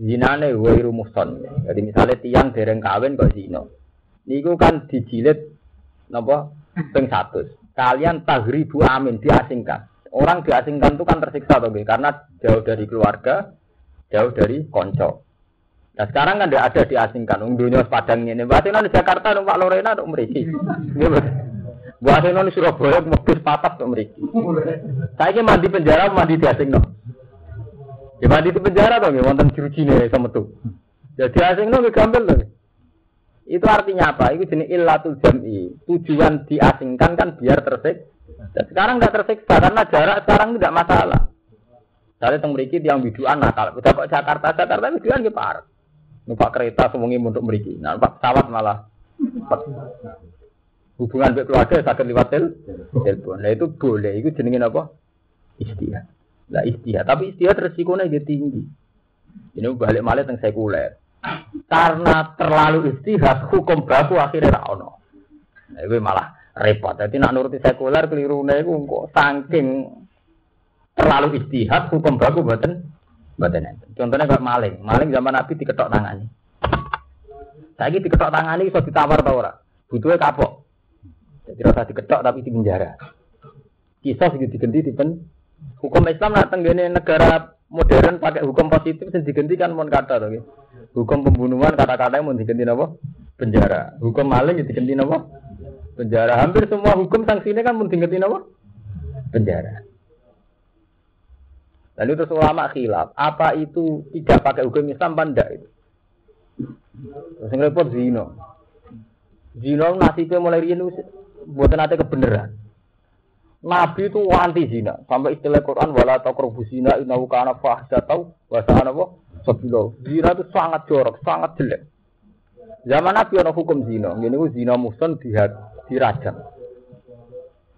zinane wairu muhson. Jadi misalnya tiang dereng kawin kok zina. Niku kan dijilid napa ping 100. Kalian tagribu amin diasingkan. Orang diasingkan itu kan tersiksa toh, karena jauh dari keluarga, jauh dari konco. Nah sekarang kan tidak ada diasingkan. Ungdunya padang ini. Berarti di Jakarta numpak Lorena untuk meriki. Buat di Surabaya mobil patah untuk meriki. Saya ini mandi penjara, mandi diasingkan. Ya mati di penjara dong ya, wonten nih sama tuh. Ya, asing nggak gampang loh. Itu artinya apa? Itu jenis illatul jam'i. Tujuan diasingkan kan biar tersik. Dan sekarang nggak tersiksa karena jarak sekarang tidak masalah. Saya teng yang biduan nakal. Udah kok Jakarta, Jakarta biduan ki par. Numpak kereta semuanya untuk mriki. Nah, numpak pesawat malah. Hubungan dengan keluarga sakit lewat telepon. Nah itu boleh. Itu jenengin apa? Istilah. Lah istihad, tapi istihad resikonya jadi tinggi. Ini balik malah yang sekuler. Karena terlalu istihad, hukum baku akhirnya ra ono. Nah, itu malah repot. Jadi nak nuruti sekuler keliru nih, kok saking terlalu istihad, hukum baku buatan buatan Contohnya kayak maling, maling zaman Nabi diketok tangannya. Saya ini diketok tangannya bisa ditawar tau ora? Butuhnya kapok. Jadi rasa diketok tapi di penjara. Kisah segitu diganti di pen Hukum Islam nak tenggene negara modern pakai hukum positif sing diganti kan mon kata to Hukum pembunuhan kata-kata mau diganti apa? Penjara. Hukum maling ya diganti apa? Penjara. Hampir semua hukum sanksinya kan mau diganti apa? Penjara. Lalu terus ulama khilaf, apa itu tidak pakai hukum Islam apa itu? Terus yang repot zino. Zino nasibnya mulai rian buat nanti kebenaran. Nabi itu anti zina. Sampai istilah Quran wala taqrabu zina innahu kana fahsyatan wa sa'ana apa? Sabila. Zina itu sangat jorok, sangat jelek. Zaman Nabi ada hukum zina. Ini zina muson dirajam.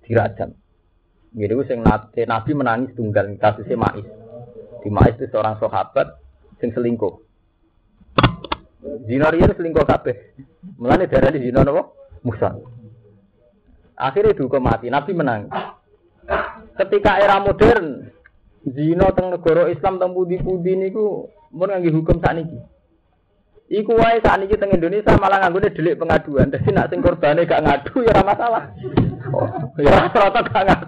Dirajam. Ku sing Nabi menangis tunggal kasusnya Ma'is. Di Ma'is itu seorang sahabat sing selingkuh. Zina riyen selingkuh kabeh. Mulane darah di zina napa? Muson. Akhirnya dihukum mati. Nabi menang. Ketika era modern, zina teng negara Islam teng pudi-pudi niku mun ngangge hukum sakniki. Iku wae sakniki teng Indonesia malah nganggone delik pengaduan. Dadi nak sing korbane gak ngadu ya ora masalah. Oh, ya rata gak ngadu.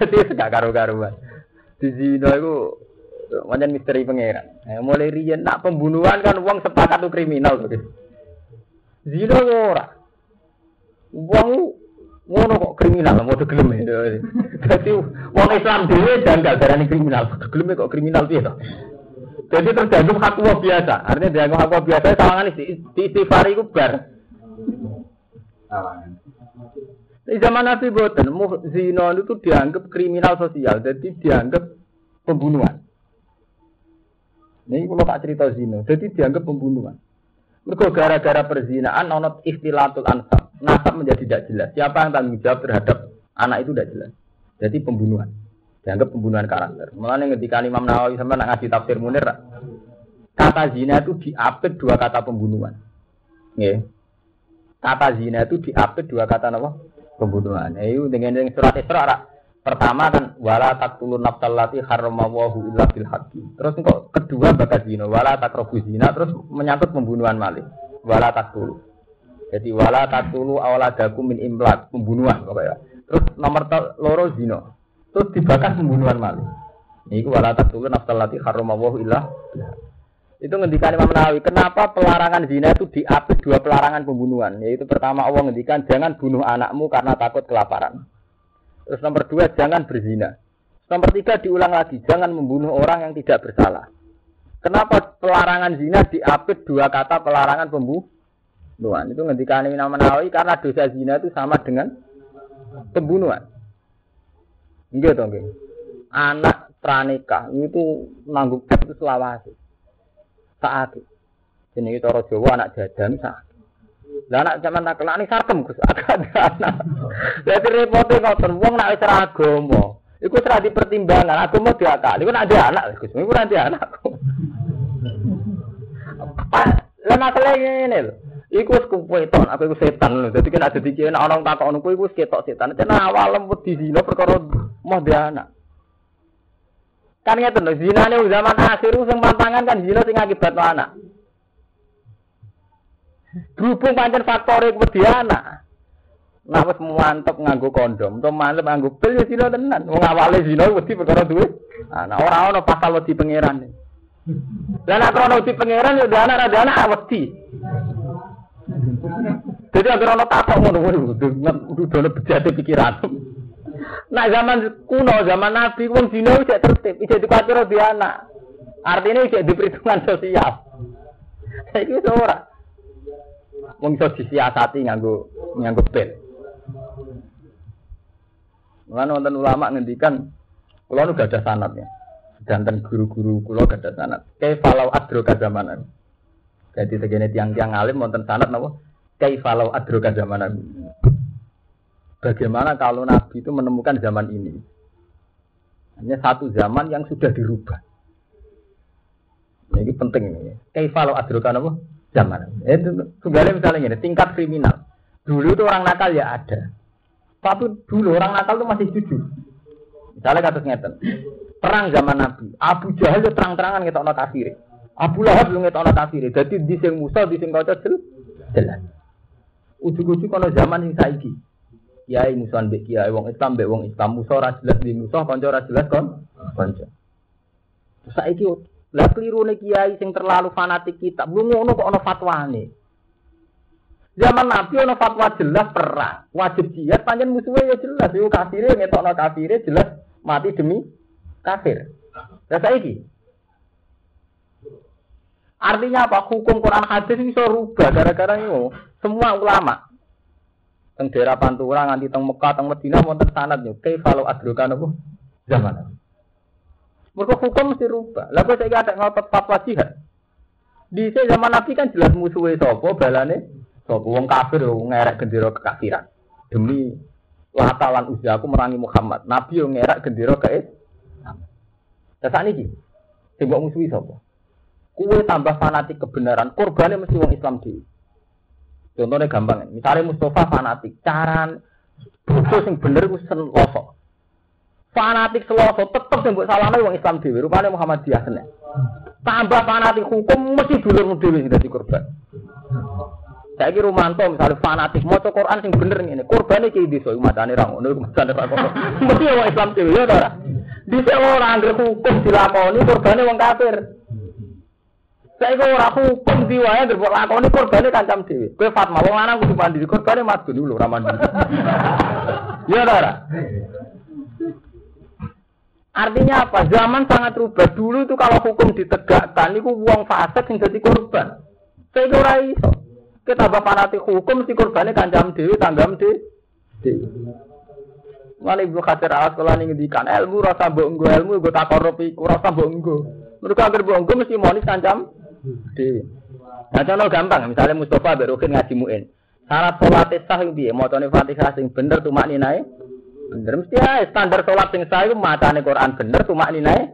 Jadi gak karu-karuan. Di zina iku macam misteri pangeran. Eh, mulai riyen nak pembunuhan kan uang sepakat tuh kriminal tuh. Zina ora. Wong ngono kok kriminal mau gelem ya. Dadi wong Islam dhewe janggal darani kriminal. Gelem kok kriminal piye to? Jadi tergantung hak biasa. Artinya dianggap hak biasa sawangan di istighfar iku bar. Di zaman Nabi Boten, zina itu dianggap kriminal sosial, jadi dianggap pembunuhan. Ini kalau tak cerita zina, jadi dianggap pembunuhan. Mereka gara-gara perzinaan nonot istilatul ansab. Nasab menjadi tidak jelas. Siapa yang tanggung jawab terhadap anak itu tidak jelas. Jadi pembunuhan. Dianggap pembunuhan karakter. Mulanya ketika Imam Nawawi sama nak ngasih tafsir Munir, kata zina itu diapit dua kata pembunuhan. Nggih. Kata zina itu diapit dua kata apa? Pembunuhan. Itu dengan surat Isra Pertama kan wala taqtulun nafsal lati harramawahu illa bil haqqi. Terus kok kedua bakat zina wala taqrabu zina terus menyangkut pembunuhan malih. Wala taqtulu. Jadi wala taqtulu awladakum min imlak, pembunuhan pokoknya. Terus nomor loro zina. Terus dibakar pembunuhan malih. Ini wala taqtulu nafsal lati harramawahu illa itu ngendikan Imam Nawawi, kenapa pelarangan zina itu diapit dua pelarangan pembunuhan? Yaitu pertama Allah ngendikan jangan bunuh anakmu karena takut kelaparan. Terus nomor dua, jangan berzina. Nomor tiga, diulang lagi, jangan membunuh orang yang tidak bersalah. Kenapa pelarangan zina diapit dua kata pelarangan pembunuhan? Itu ngendikan Imam Nawawi karena dosa zina itu sama dengan pembunuhan. Enggak dong, enggak. Anak pranikah itu nanggung itu selawasi. Saat. Ini cara Jawa anak jajan saat lah anak zaman nak kelani sarkem Gus, agak anak. Jadi repotnya ngoten wong nak wis agama. Iku serah dipertimbangkan, agama diakali. Iku ada anak Gus, iku nanti anak. Lah masalah ngene lho. Iku wis kuweton, aku iku setan. Dadi kan ada dikene ana wong takok ngono kuwi wis ketok setan. Cenah awalem wedi zina perkara dia anak. Kan ngeten lho, zinane zaman akhir sing pantangan kan zina sing akibat anak. Berhubung pancen faktore wedi anak. Nah wis mantep nganggo kondom, to mantep nganggo pil ya sino tenan. Wong awale zina wedi perkara duwe. Ana ora ana pasal wedi pangeran. Lah nek ana wedi pangeran ya anak ada anak wedi. Jadi agar ana takok ngono kuwi udah bejate pikiran. Nah zaman kuno, zaman Nabi wong zina wis tertib, wis dikuatir di anak. Artinya wis diperhitungan sosial. Saiki wis ora. Wong iso disiasati nganggo nganggo bel. Mulane wonten ulama ngendikan kula nu gak ada sanatnya. Danten guru-guru kula gak ada sanat. Kaifalau adro zamanan. Jadi segene tiang-tiang alim wonten sanat napa? Kaifalau adro zamanan. Bagaimana kalau Nabi itu menemukan zaman ini? Hanya satu zaman yang sudah dirubah. Ini penting ini. Kaifalau adro apa? zaman. Itu tunggalnya misalnya ini tingkat kriminal. Dulu itu orang nakal ya ada. Tapi dulu orang nakal itu masih jujur. Misalnya kata ngeten. Perang zaman Nabi, Abu Jahal itu terang-terangan kita ono kafir. Abu Lahab lu ngetok ono kafir. Jadi di sing Musa, di sing kaca jelas. Ujuk-ujuk kono zaman sing saiki. Kiai Musa mbek kiai wong Islam mbek wong Islam Musa ora jelas di Musa kanca ora jelas kon kanca. Saiki lah nih kiai sing terlalu fanatik kita. Belum ngono kok ono fatwane. Zaman Nabi ono fatwa jelas perang, wajib jihad panjang musuhnya ya jelas. Yo kafire ngetokno kafire jelas mati demi kafir. Lah saiki Artinya apa? Hukum Quran hadis bisa rubah gara-gara ini. Semua ulama teng daerah Pantura nganti teng Mekah teng Madinah wonten sanad yo kaifalu adrokan apa zaman. Mereka hukum mesti rubah. Lalu saya ada ngotot fatwa jihad. Di zaman Nabi kan jelas musuhnya sopo, balane sopo. Wong kafir, wong ngerek gendera kekafiran. Demi latalan usia aku merangi Muhammad. Nabi yang ngerek gendera ke Islam. Ini, coba musuhi sopo. Kue tambah fanatik kebenaran, korbannya mesti wong Islam di. Contohnya gampang, misalnya Mustafa fanatik, cara bodoh yang bener itu losok fanatik seloso tetep yang buat salahnya wong Islam dewi rupanya Muhammadiyah kena tambah fanatik hukum mesti dulur dewi sudah korban. Kira Romanto misalnya fanatik mau Quran sing bener ini korbannya kayak di soal matane ramu nih matane ramu mesti wong Islam dewi ya tora di orang angger hukum dilakoni korbannya wong kafir saya kira orang hukum diwaya berbuat lakoni korbannya kancam dewi kue Fatma wong lanang kudu mandi korbannya mati dulu raman ya tora Artinya apa? Zaman sangat rubah. Dulu itu kalau hukum ditegakkan, itu uang fasik yang jadi korban. Saya kira iso. Kita tambah fanatik hukum, si korbannya kancam dewi, tanggam dewi. Mana ibu khatir alas sekolah ini ngendikan ilmu rasa bonggo ilmu gue tak korup iku rasa bonggo. Mereka agar bonggo mesti monis kancam dewi. Nah contoh gampang, misalnya Mustafa berukin ngaji muin. Syarat sholat sah yang mau fatihah sing bener tuh mak ninai. Bener mesti ya standar sholat sing saya macane Quran bener cuma ini naik.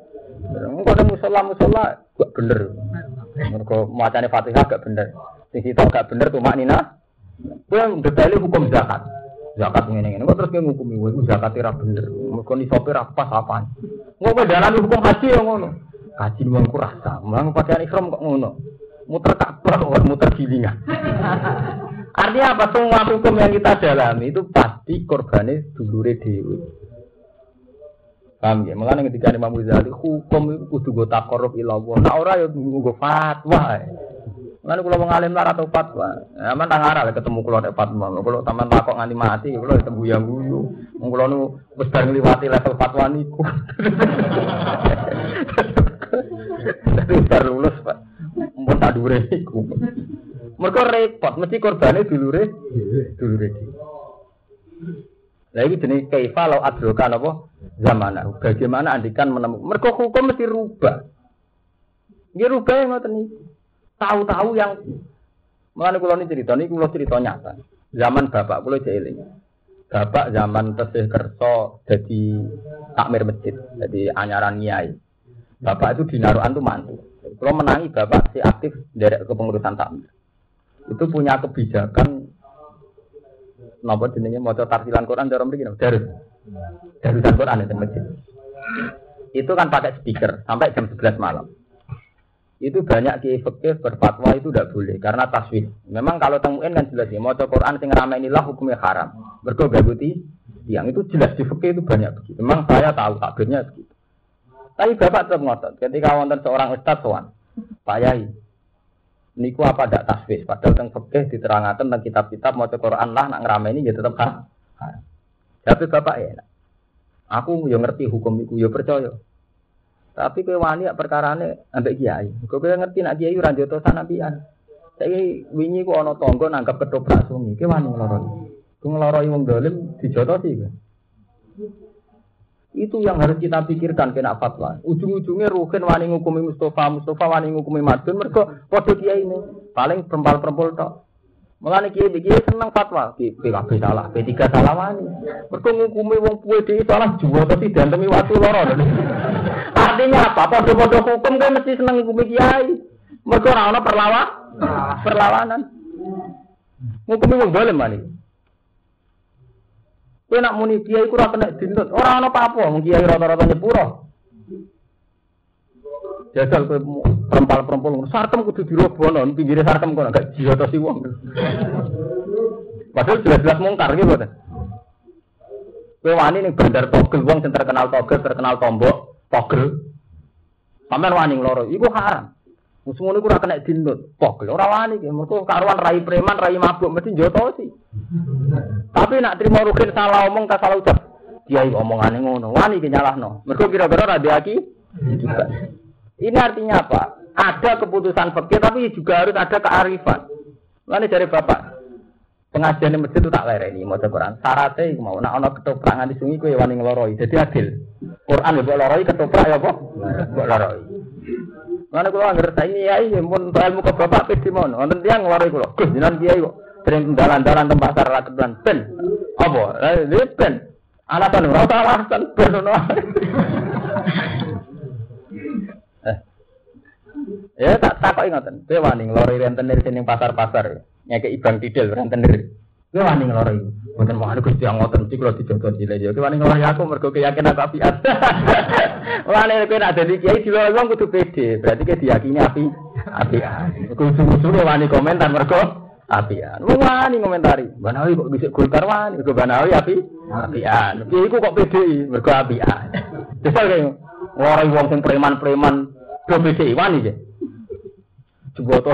Engko ada musola musola gak bener. Mergo macane Fatihah gak bener. Sing sitok gak bener tuh maknina. Kuwi detaile hukum zakat. Zakat ngene ngene kok terus kowe ngukumi kowe zakat ora bener. Mergo ni sopir apa apaan. Ngopo dalan hukum haji yo ngono. Haji wong ku rasa, mang pakaian ihram kok ngono. Muter Ka'bah kok muter gilingan. Artinya apa? Semua hukum yang kita dalami itu pasti korbannya dulure dewi. Paham ya? Mengenai ketika Imam Ghazali hukum itu kudu go takorup ilallah. Nah orang ya go fatwa. Mengenai kalau mengalim lara atau fatwa. Aman tang arah ketemu kalau ada fatwa. Kalau taman takok nganti mati, kalau ketemu yang guyu. Kalau nu wis liwati level fatwa niku. Tapi baru lulus pak. Mau tak dure niku. Mereka repot, mesti korbannya dulure, dulure di. Nah ini jenis kaifa lau adrokan apa zaman. Bagaimana andikan menemukan? Mereka hukum mesti rubah. Dia rubah ngoten ini. Tahu-tahu yang Mengenai kulo ini cerita, ini kulo cerita nyata. Zaman bapak kulo jeeling. Bapak zaman tesih kerso jadi takmir masjid, jadi anyaran nyai. Bapak itu dinaruhan tuh mantu. Kalau menangi bapak si aktif dari kepengurusan takmir itu punya kebijakan nopo jenenge maca tarsilan Quran dalam begini darus darusan Quran itu masjid itu kan pakai speaker sampai jam 11 malam itu banyak kiai fikih berfatwa itu tidak boleh karena taswif. Memang kalau temuin kan jelas ya mau Quran sing ramai inilah hukumnya haram. Mergo gaguti yang itu jelas di itu banyak begitu. Memang saya tahu takbirnya begitu. Tapi bapak tetap ngotot. Ketika wonten seorang ustadz soan, Pak Yai, niku apa tidak tasbih padahal tentang fikih diterangkan tentang kitab-kitab mau Quran lah nak ini ya tetap ha. Tapi bapak ya, aku yang ngerti hukum itu ya percaya. Tapi kowe wani perkara ini ambek kiai. Kowe ngerti nak kiai ora joto sanapian. Saiki wingi ku ana tangga nangkep ketoprak sungi. Kowe wani ngloroi. Ku ngloroi wong dolim dijotosi kowe. Itu yang harus kita pikirkan kena fatwa. Ujung-ujungnya Rukin wani ngukumi Mustafa, Mustafa wani ngukumi Madun, mereka kode dia ini paling perempal-perempal tok. Kiai kiai senang fatwa, PKB salah, P3 salah wani. Mereka ngukumi wong puwe di salah jual tapi dan demi waktu loro. Artinya apa? Podo-podo hukum kan mesti senang ngukumi kiai. Mereka orang perlawan, perlawanan. Ngukumi wong dolim wani. Kowe nak muni kiai ku ora kena dintut. Ora ana apa-apa, wong kiai rata-rata nyepuro. Jajal kowe perempal-perempal sarkem kudu dirobono, pinggire sarkem kok gak si wong. Padahal jelas-jelas mungkar gitu kan. Kowe wani ning bandar togel wong sing terkenal togel, terkenal tombok, togel. Sampeyan wani loro, iku haram. Musuh ini kurang kena dindut. Pok, orang wani ki. Mereka karuan rai preman, rai mabuk mesti joto sih. Tapi nak terima rukin salah omong tak salah ucap. Kiai omongannya ngono. Wani ki no. Mereka kira-kira rabi aki. Ini artinya apa? Ada keputusan fakir tapi juga harus ada kearifan. Lalu dari bapak pengajian masjid itu tak lereni mau Quran syaratnya mau nak ono ketoprak di sungai kue wani ngeloroi jadi adil Quran ya buat loroi ketoprak ya kok buat loroi Mana kula anggere saiki kiai mun ilmu ke bapak pe mono. Wonten tiyang lare kula. Jenengan kiai kok sering dalan-dalan teng pasar ra ben. Apa? Lha ben. Ana ta ora alasan ben ono. Eh. Ya tak takoki ngoten. Dewani lare rentenir sining pasar-pasar. Nyeke ibang didel rentenir. Dewani lare iki. Mboten mau anu Gusti ngoten iki kula dijogo cilik ya. Wani nglori aku mergo keyakinan aku apiat. Mulane kowe nek dadi kiai diloro wong kudu pede. Berarti kowe diyakini api apian. Kudu-kudu wani komentar mergo apian. Wani komentari. Banawi kok bisa Golkar wani, mergo Banawi api apian. Kiai ku kok pede mergo apian. Desal kaya orang wong sing preman-preman do pede wani ya. Jeboto.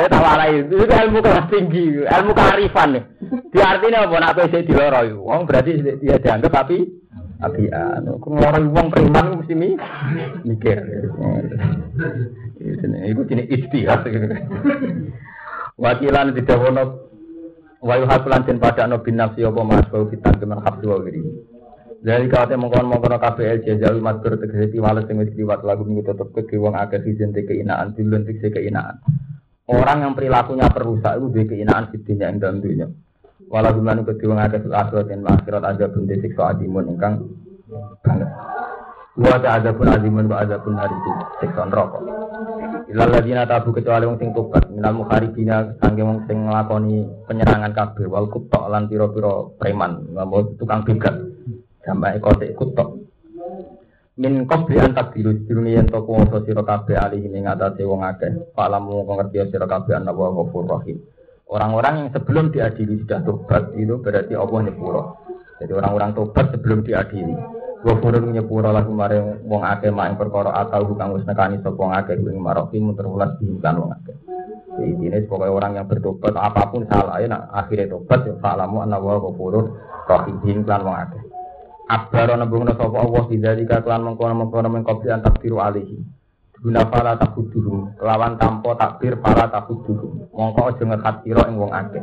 eh tawarai itu ilmu kelas tinggi, ilmu kearifan nih. Di artinya apa nak PC di loro Wong berarti dia dianggap tapi tapi anu ngeloroi wong preman mesti mi mikir. Itu jenis istihad. Wakilan di dawono wayu hasulan den pada no bin nafsi apa mas bau fitan kemen habdu wa wiri. Dari kate mongkon mongkon KPL jajawi matur tegese tiwales sing wis liwat lagu minggu tetep ke wong akeh keinaan tegese keinaan. Orang yang perilakunya perusak itu duwe keinaan fitnya ing dalam dunia. Walau gimana ke wong akeh dan akhirat aja pun siksa adimun ingkang banget. Wa ta'adzabun azimun wa adzabun hariku siksa neraka. Ilal ladina tabu kecuali wong sing tobat minal mukharibina sangge wong sing penyerangan kabeh wal kutok lan pira-pira preman, tukang begat. Sampai kotek kutok. Min qabli an takdiru diruni yen to kuwasa sira kabeh alih ing atase wong akeh. Palamu ngerti sira kabeh ana wa ghafur rahim. Orang-orang yang sebelum diadili sudah tobat itu berarti Allah nyepuro. Jadi orang-orang tobat sebelum diadili. Wafurun nyepura lagu maring wong akeh mak ing perkara atau kang wis nekani sapa wong akeh ing marofi muterulas dihikan wong akeh. Jadi ini sebagai orang yang bertobat apa pun salah ya nah, akhirnya tobat ya fa'lamu anna wa ghafurur rahim lan wong akeh. Abaro nembungna sapa Allah bidzalika kelan mengkono-mengkono mengkopi antak tiru alihi. Guna para takuduhum kelawan tanpa takbir para takuduhum. Mongko aja ngekat sira ing wong akeh.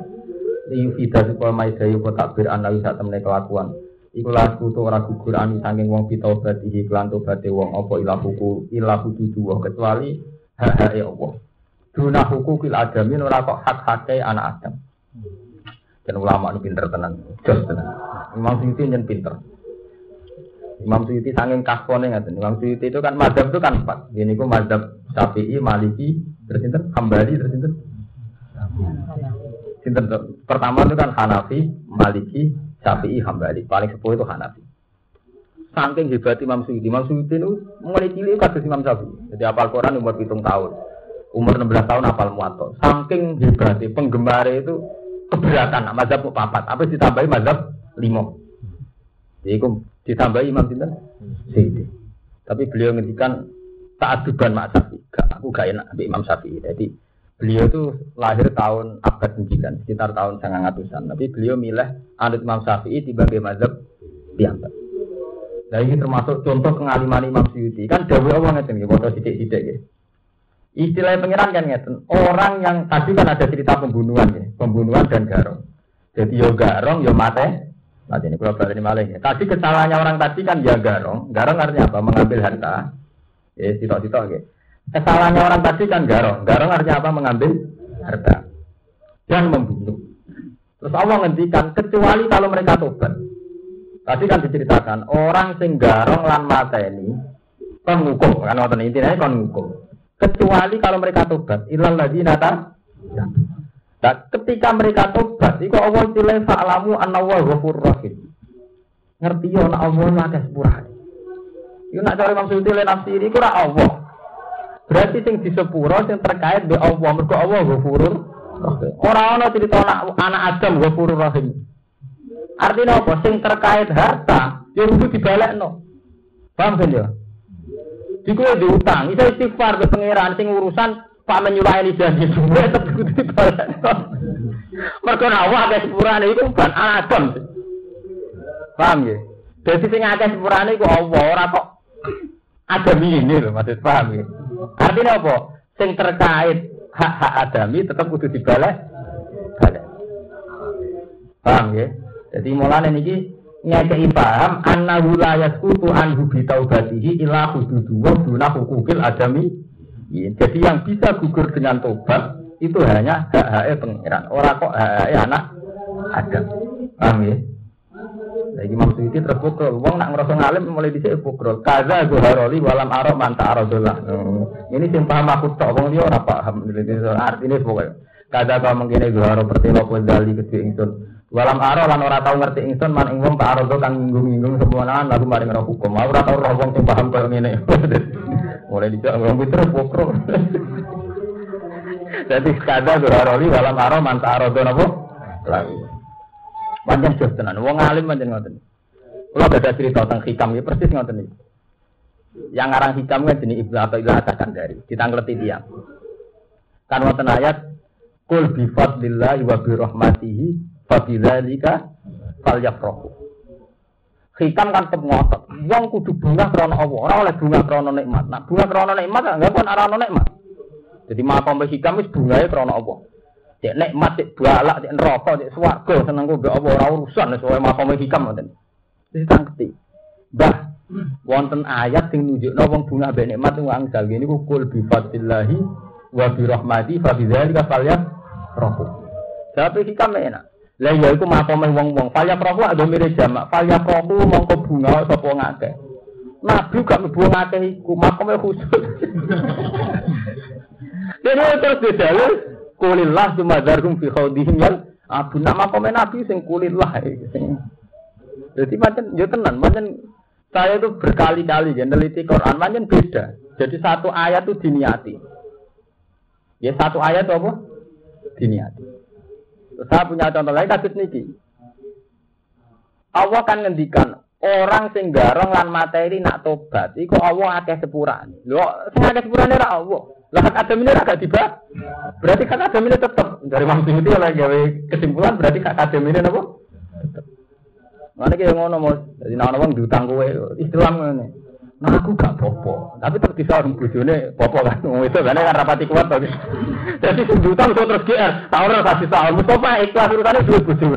Liyu fida supaya maidayu takbir anawi sak temene kelakuan. Iku laku tu ora gugur ani saking wong pitobat iki klan tobaté wong apa ilah huku ilah huku dua kecuali hak ya Allah. Duna huku kil adamin ora kok hak hake anak Adam. Dan ulama ini pinter tenan, jos tenan. Imam Suyuti yang pinter. Imam Suyuti saking kasone ngaten. Imam Suyuti itu kan mazhab itu kan empat. Ini ku mazhab Syafi'i, Maliki, terus itu Hambali, terus itu Sinten pertama itu kan Hanafi, Maliki, Syafi'i Hambali, paling sepuh itu Hanafi. Saking hebat Imam Suyuti, Imam Suyuti itu mulai cilik kasus Imam Syafi'i. Jadi apal Quran umur hitung tahun, umur 16 tahun apal muato. Saking hebat penggemar itu keberatan, mazhab papat, apa ditambahi mazhab lima. Jadi itu ditambahi Imam Sinten Suyuti. Tapi beliau ngendikan tak aduban Mak Syafi'i, aku gak enak Imam Syafi'i. Jadi Beliau itu lahir tahun abad 9, sekitar tahun ratusan. Tapi beliau milih anut Imam Syafi'i sebagai mazhab piyambak. Nah ini termasuk contoh pengaliman Imam Syuuti. Kan Dawi Allah ngeten ya, foto sidik-sidik ya. Istilah pengiran kan ngeten. Orang yang tadi kan ada cerita pembunuhan ya, pembunuhan dan garong. Jadi yo garong, yo mate. Mati ini kalau berarti malah ya. Tadi kesalahannya orang tadi kan ya garong. Garong artinya apa? Mengambil harta. Ya, sitok-sitok ya. Kesalahannya orang tadi kan garong. Garong artinya apa? Mengambil harta dan membunuh. Terus Allah ngendikan kecuali kalau mereka tobat. Tadi kan diceritakan orang sing garong lan mata ini kon ngukum kan wonten intinya kon ngukum. Kecuali kalau mereka tobat. Ilal ladina ta Nah, ketika mereka tobat, itu Allah silai fa'alamu anna wa ghafur rahim. Ngerti ya, Allah lah sepurah. Itu nak cari maksud itu nafsiri, itu Allah. Berarti sing disepuro sing terkait be Allah, mergo Allah ghafurur Ora ana cerita anak, anak Adam ghafurur rahim. Artinya apa? Sing terkait harta, ya kudu dibalekno. Paham kan ya? Iku diutang, iso istighfar ke pangeran sing urusan Pak menyulahi janji semua tetep kudu dibalekno. Mergo awak akeh sepurane iku kan anak Adam. Paham ya? Jadi sing akeh sepurane iku Allah, ora kok Adam ini loh, maksud paham ya? Artinya apa? Sing terkait hak-hak adami tetap kudu dibalik. Balik. Paham ya? Jadi mulane niki ngekei paham annahu la yasqutu anhu bi taubatihi illa hududu hukukil adami. Ya, jadi yang bisa gugur dengan tobat itu hanya hak-hak pengiran. Orang kok hak-hak anak Adam. Paham ya? Lagi maksud itu terus pukul. Wong nak ngerasa ngalim mulai dhisik pukul. Kaza haroli walam arok manta arodolah. Hmm. Ini sing paham aku tok wong liya ora paham. Artine pokoknya. Kaza kau mengkene zuharo pertelo kowe dali kedhe ingsun. Walam aro lan ora tau ngerti ingsun man ing wong tak arodo kang nginggung-nginggung semua lagu mari ngerok hukum. Ora tau roh wong sing paham koyo ngene. Mulai dicak wong terus pukul. Jadi kada zuharoli walam aro manta arodo napa? Lagu. Panjang jos tenan. Wong alim panjang ngoten. Kalau ada cerita tentang hikam ya persis ngoten iki. Yang ngarang hikam kan jenis Ibnu atau Ibnu Atas dari kita ngerti dia. Kan wonten ayat Kul bi fadlillahi wa bi rahmatihi fa bidzalika falyafrahu. Hikam kan tetep ngotot. Wong kudu bunga krana Allah, ora oleh bunga krana nikmat. Nah, bunga krana nikmat enggak pun ora nikmat. Jadi makom hikam wis bungae krana Allah. Cek nikmat, cek balak, cek neraka, cek swarga seneng kok mbek apa ora urusan sesuai makome hikam ngoten. Wis tangketi. Bah, wonten ayat sing nunjukno wong bunga mbek nikmat wong angsal niku kul bi fadlillahi wa bi rahmati fa bi dzalika falyafrahu. Tapi hikam enak. Lah ya iku makome wong-wong falyafrahu ada mirip jamak. Falyafrahu mongko bunga sapa ngake. Nabi gak mlebu ngakeh iku, makome khusus. Jadi terus didalu kulillah sumadarhum fi khawdihim yang abu nama komen Nabi sing kulillah sing jadi macam ya tenan macam saya itu berkali-kali ya neliti Quran macam beda. Jadi satu ayat itu diniati. Ya satu ayat apa? Diniati. Saya punya contoh lain kasus niki. Allah kan ngendikan orang sing garong lan materi nak tobat iku Allah akeh sepurane. Lho sing akeh sepurane ra Allah. Lah hak adam ini agak tiba. Berarti hak adam ini tetap dari Imam itu oleh gawe kesimpulan berarti hak adam ini apa? Tetap. Mana kayak ngono mau jadi nama orang diutang kowe Islam ngene. Nah aku gak popo, tapi tetap bisa orang bujune popo kan. Itu kan kan rapati kuat to. Jadi sing diutang terus GR, tahu ora kasih tahu. Mustafa ikhlas urutane duit bojo.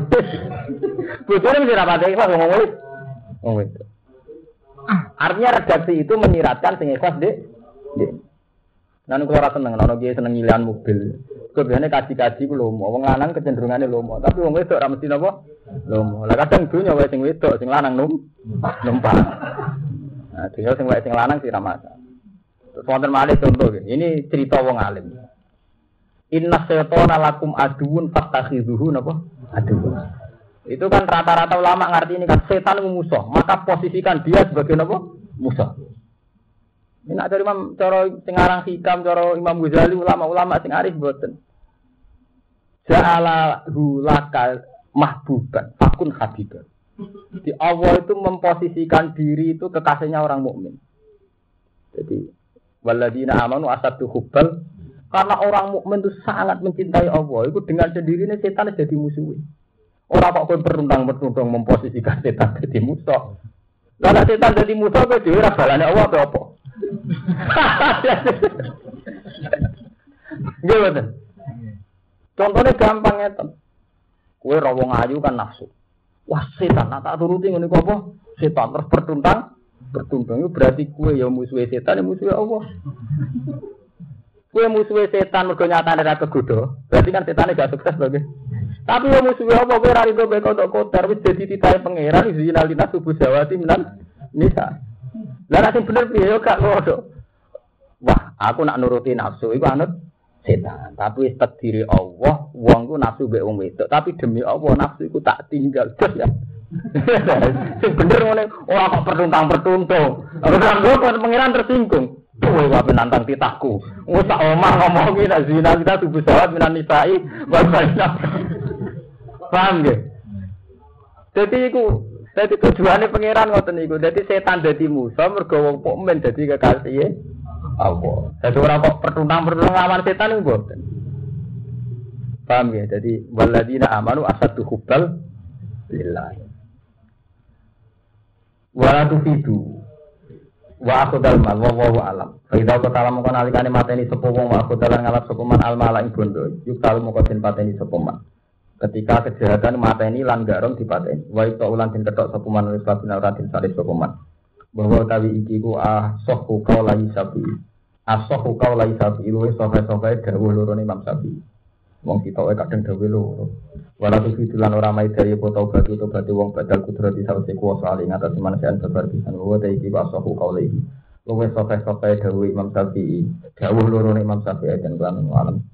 Bojone mesti rapati ikhlas ngomong. Oh itu. Artinya redaksi itu menyiratkan sing ikhlas dek. Nanti kalau rasa seneng, nono dia seneng nyilian mobil. Kebiasaannya kaji-kaji ku lomo, wong lanang lomo. Tapi wong wedok ra mesti napa? Lomo. Lah kadang dunya wae sing wedok, sing lanang num. Dunya sing sing lanang sih masalah. Terus wonten malih contoh Ini cerita wong alim. Inna syaitana lakum aduun fattakhidhuhu napa? Aduun. Itu kan rata-rata ulama ngerti ini kan setan musuh, maka posisikan dia sebagai apa? Musuh. Ini ada Imam cara sing aran hikam, cara Imam Ghazali ulama-ulama sing arif boten. Ja'ala hulaka mahbuban, fakun habiban. Di Allah itu memposisikan diri itu kekasihnya orang mukmin. Jadi waladina amanu asadu hubbal karena orang mukmin itu sangat mencintai Allah, itu dengan sendirinya setan jadi musuh. Orang kok kowe perundang-perundang memposisikan setan jadi musuh. Kalau setan jadi musuh, kowe dhewe ra balane Allah apa apa? Betul. Contohnya gampang ya, Kue rawong ayu kan nafsu. Wah setan, nah tak turuti ngono apa? Setan terus bertuntang, bertuntang itu berarti kue ya musuh setan, ya musuh Allah. Kue musuh setan mergo nyatane ra kegoda. Berarti kan setan gak sukses lagi. Tapi ya musuh Allah kue ra rido beko tok kotor wis dadi titahe pangeran zina linas subuh jawati minan nisa. Lah nek bener piye yo gak ngono. Wah, aku nak nuruti nafsu iku anut setan. Tapi wis diri Allah, wong ku nafsu mbek wong wedok, tapi demi Allah nafsu iku tak tinggal. Terus ya. Bener ngene, ora kok pertuntang-pertuntung. Ora kok pengiran tersinggung. Kowe wae nantang titahku. Wis tak omah ngomong nek zina kita tubuh sawat minan nisai, wa Paham nggih? Jadi iku Jadi tujuannya pangeran ngoten niku. Jadi setan dadi musuh mergo wong mukmin dadi kekasih Allah. Jadi orang kok pertuntang-pertuntang lawan setan niku mboten. Paham ya? Jadi waladina amanu asadu hubbal lillah. Wala tufidu wa akhudal mal wa wa alam. Fa idza qatala mongko nalikane mateni sapa wong wa akhudal ngalap sapa man al mala ing bondo. Yuk talu mongko den pateni sapa ketika kejahatan mata ini lan garong dipateni wa itu ulan den ketok sapa man wis kabin ora den bahwa tawi iki ku ah sohu kau lagi sapi asohu kau lagi sapi luwe sohe sohe dawuh loro Imam Sapi wong kita kadang dawuh loro. Wala tu fitulan ora mai dari foto batu to batu wong badal kudrati sawise kuwasa ali ngatas manusia sebar pisan. Wa ta iki asohu kau lagi luwe sohe sohe dawuh Imam Sapi dawuh loro Imam Sapi dan kan alam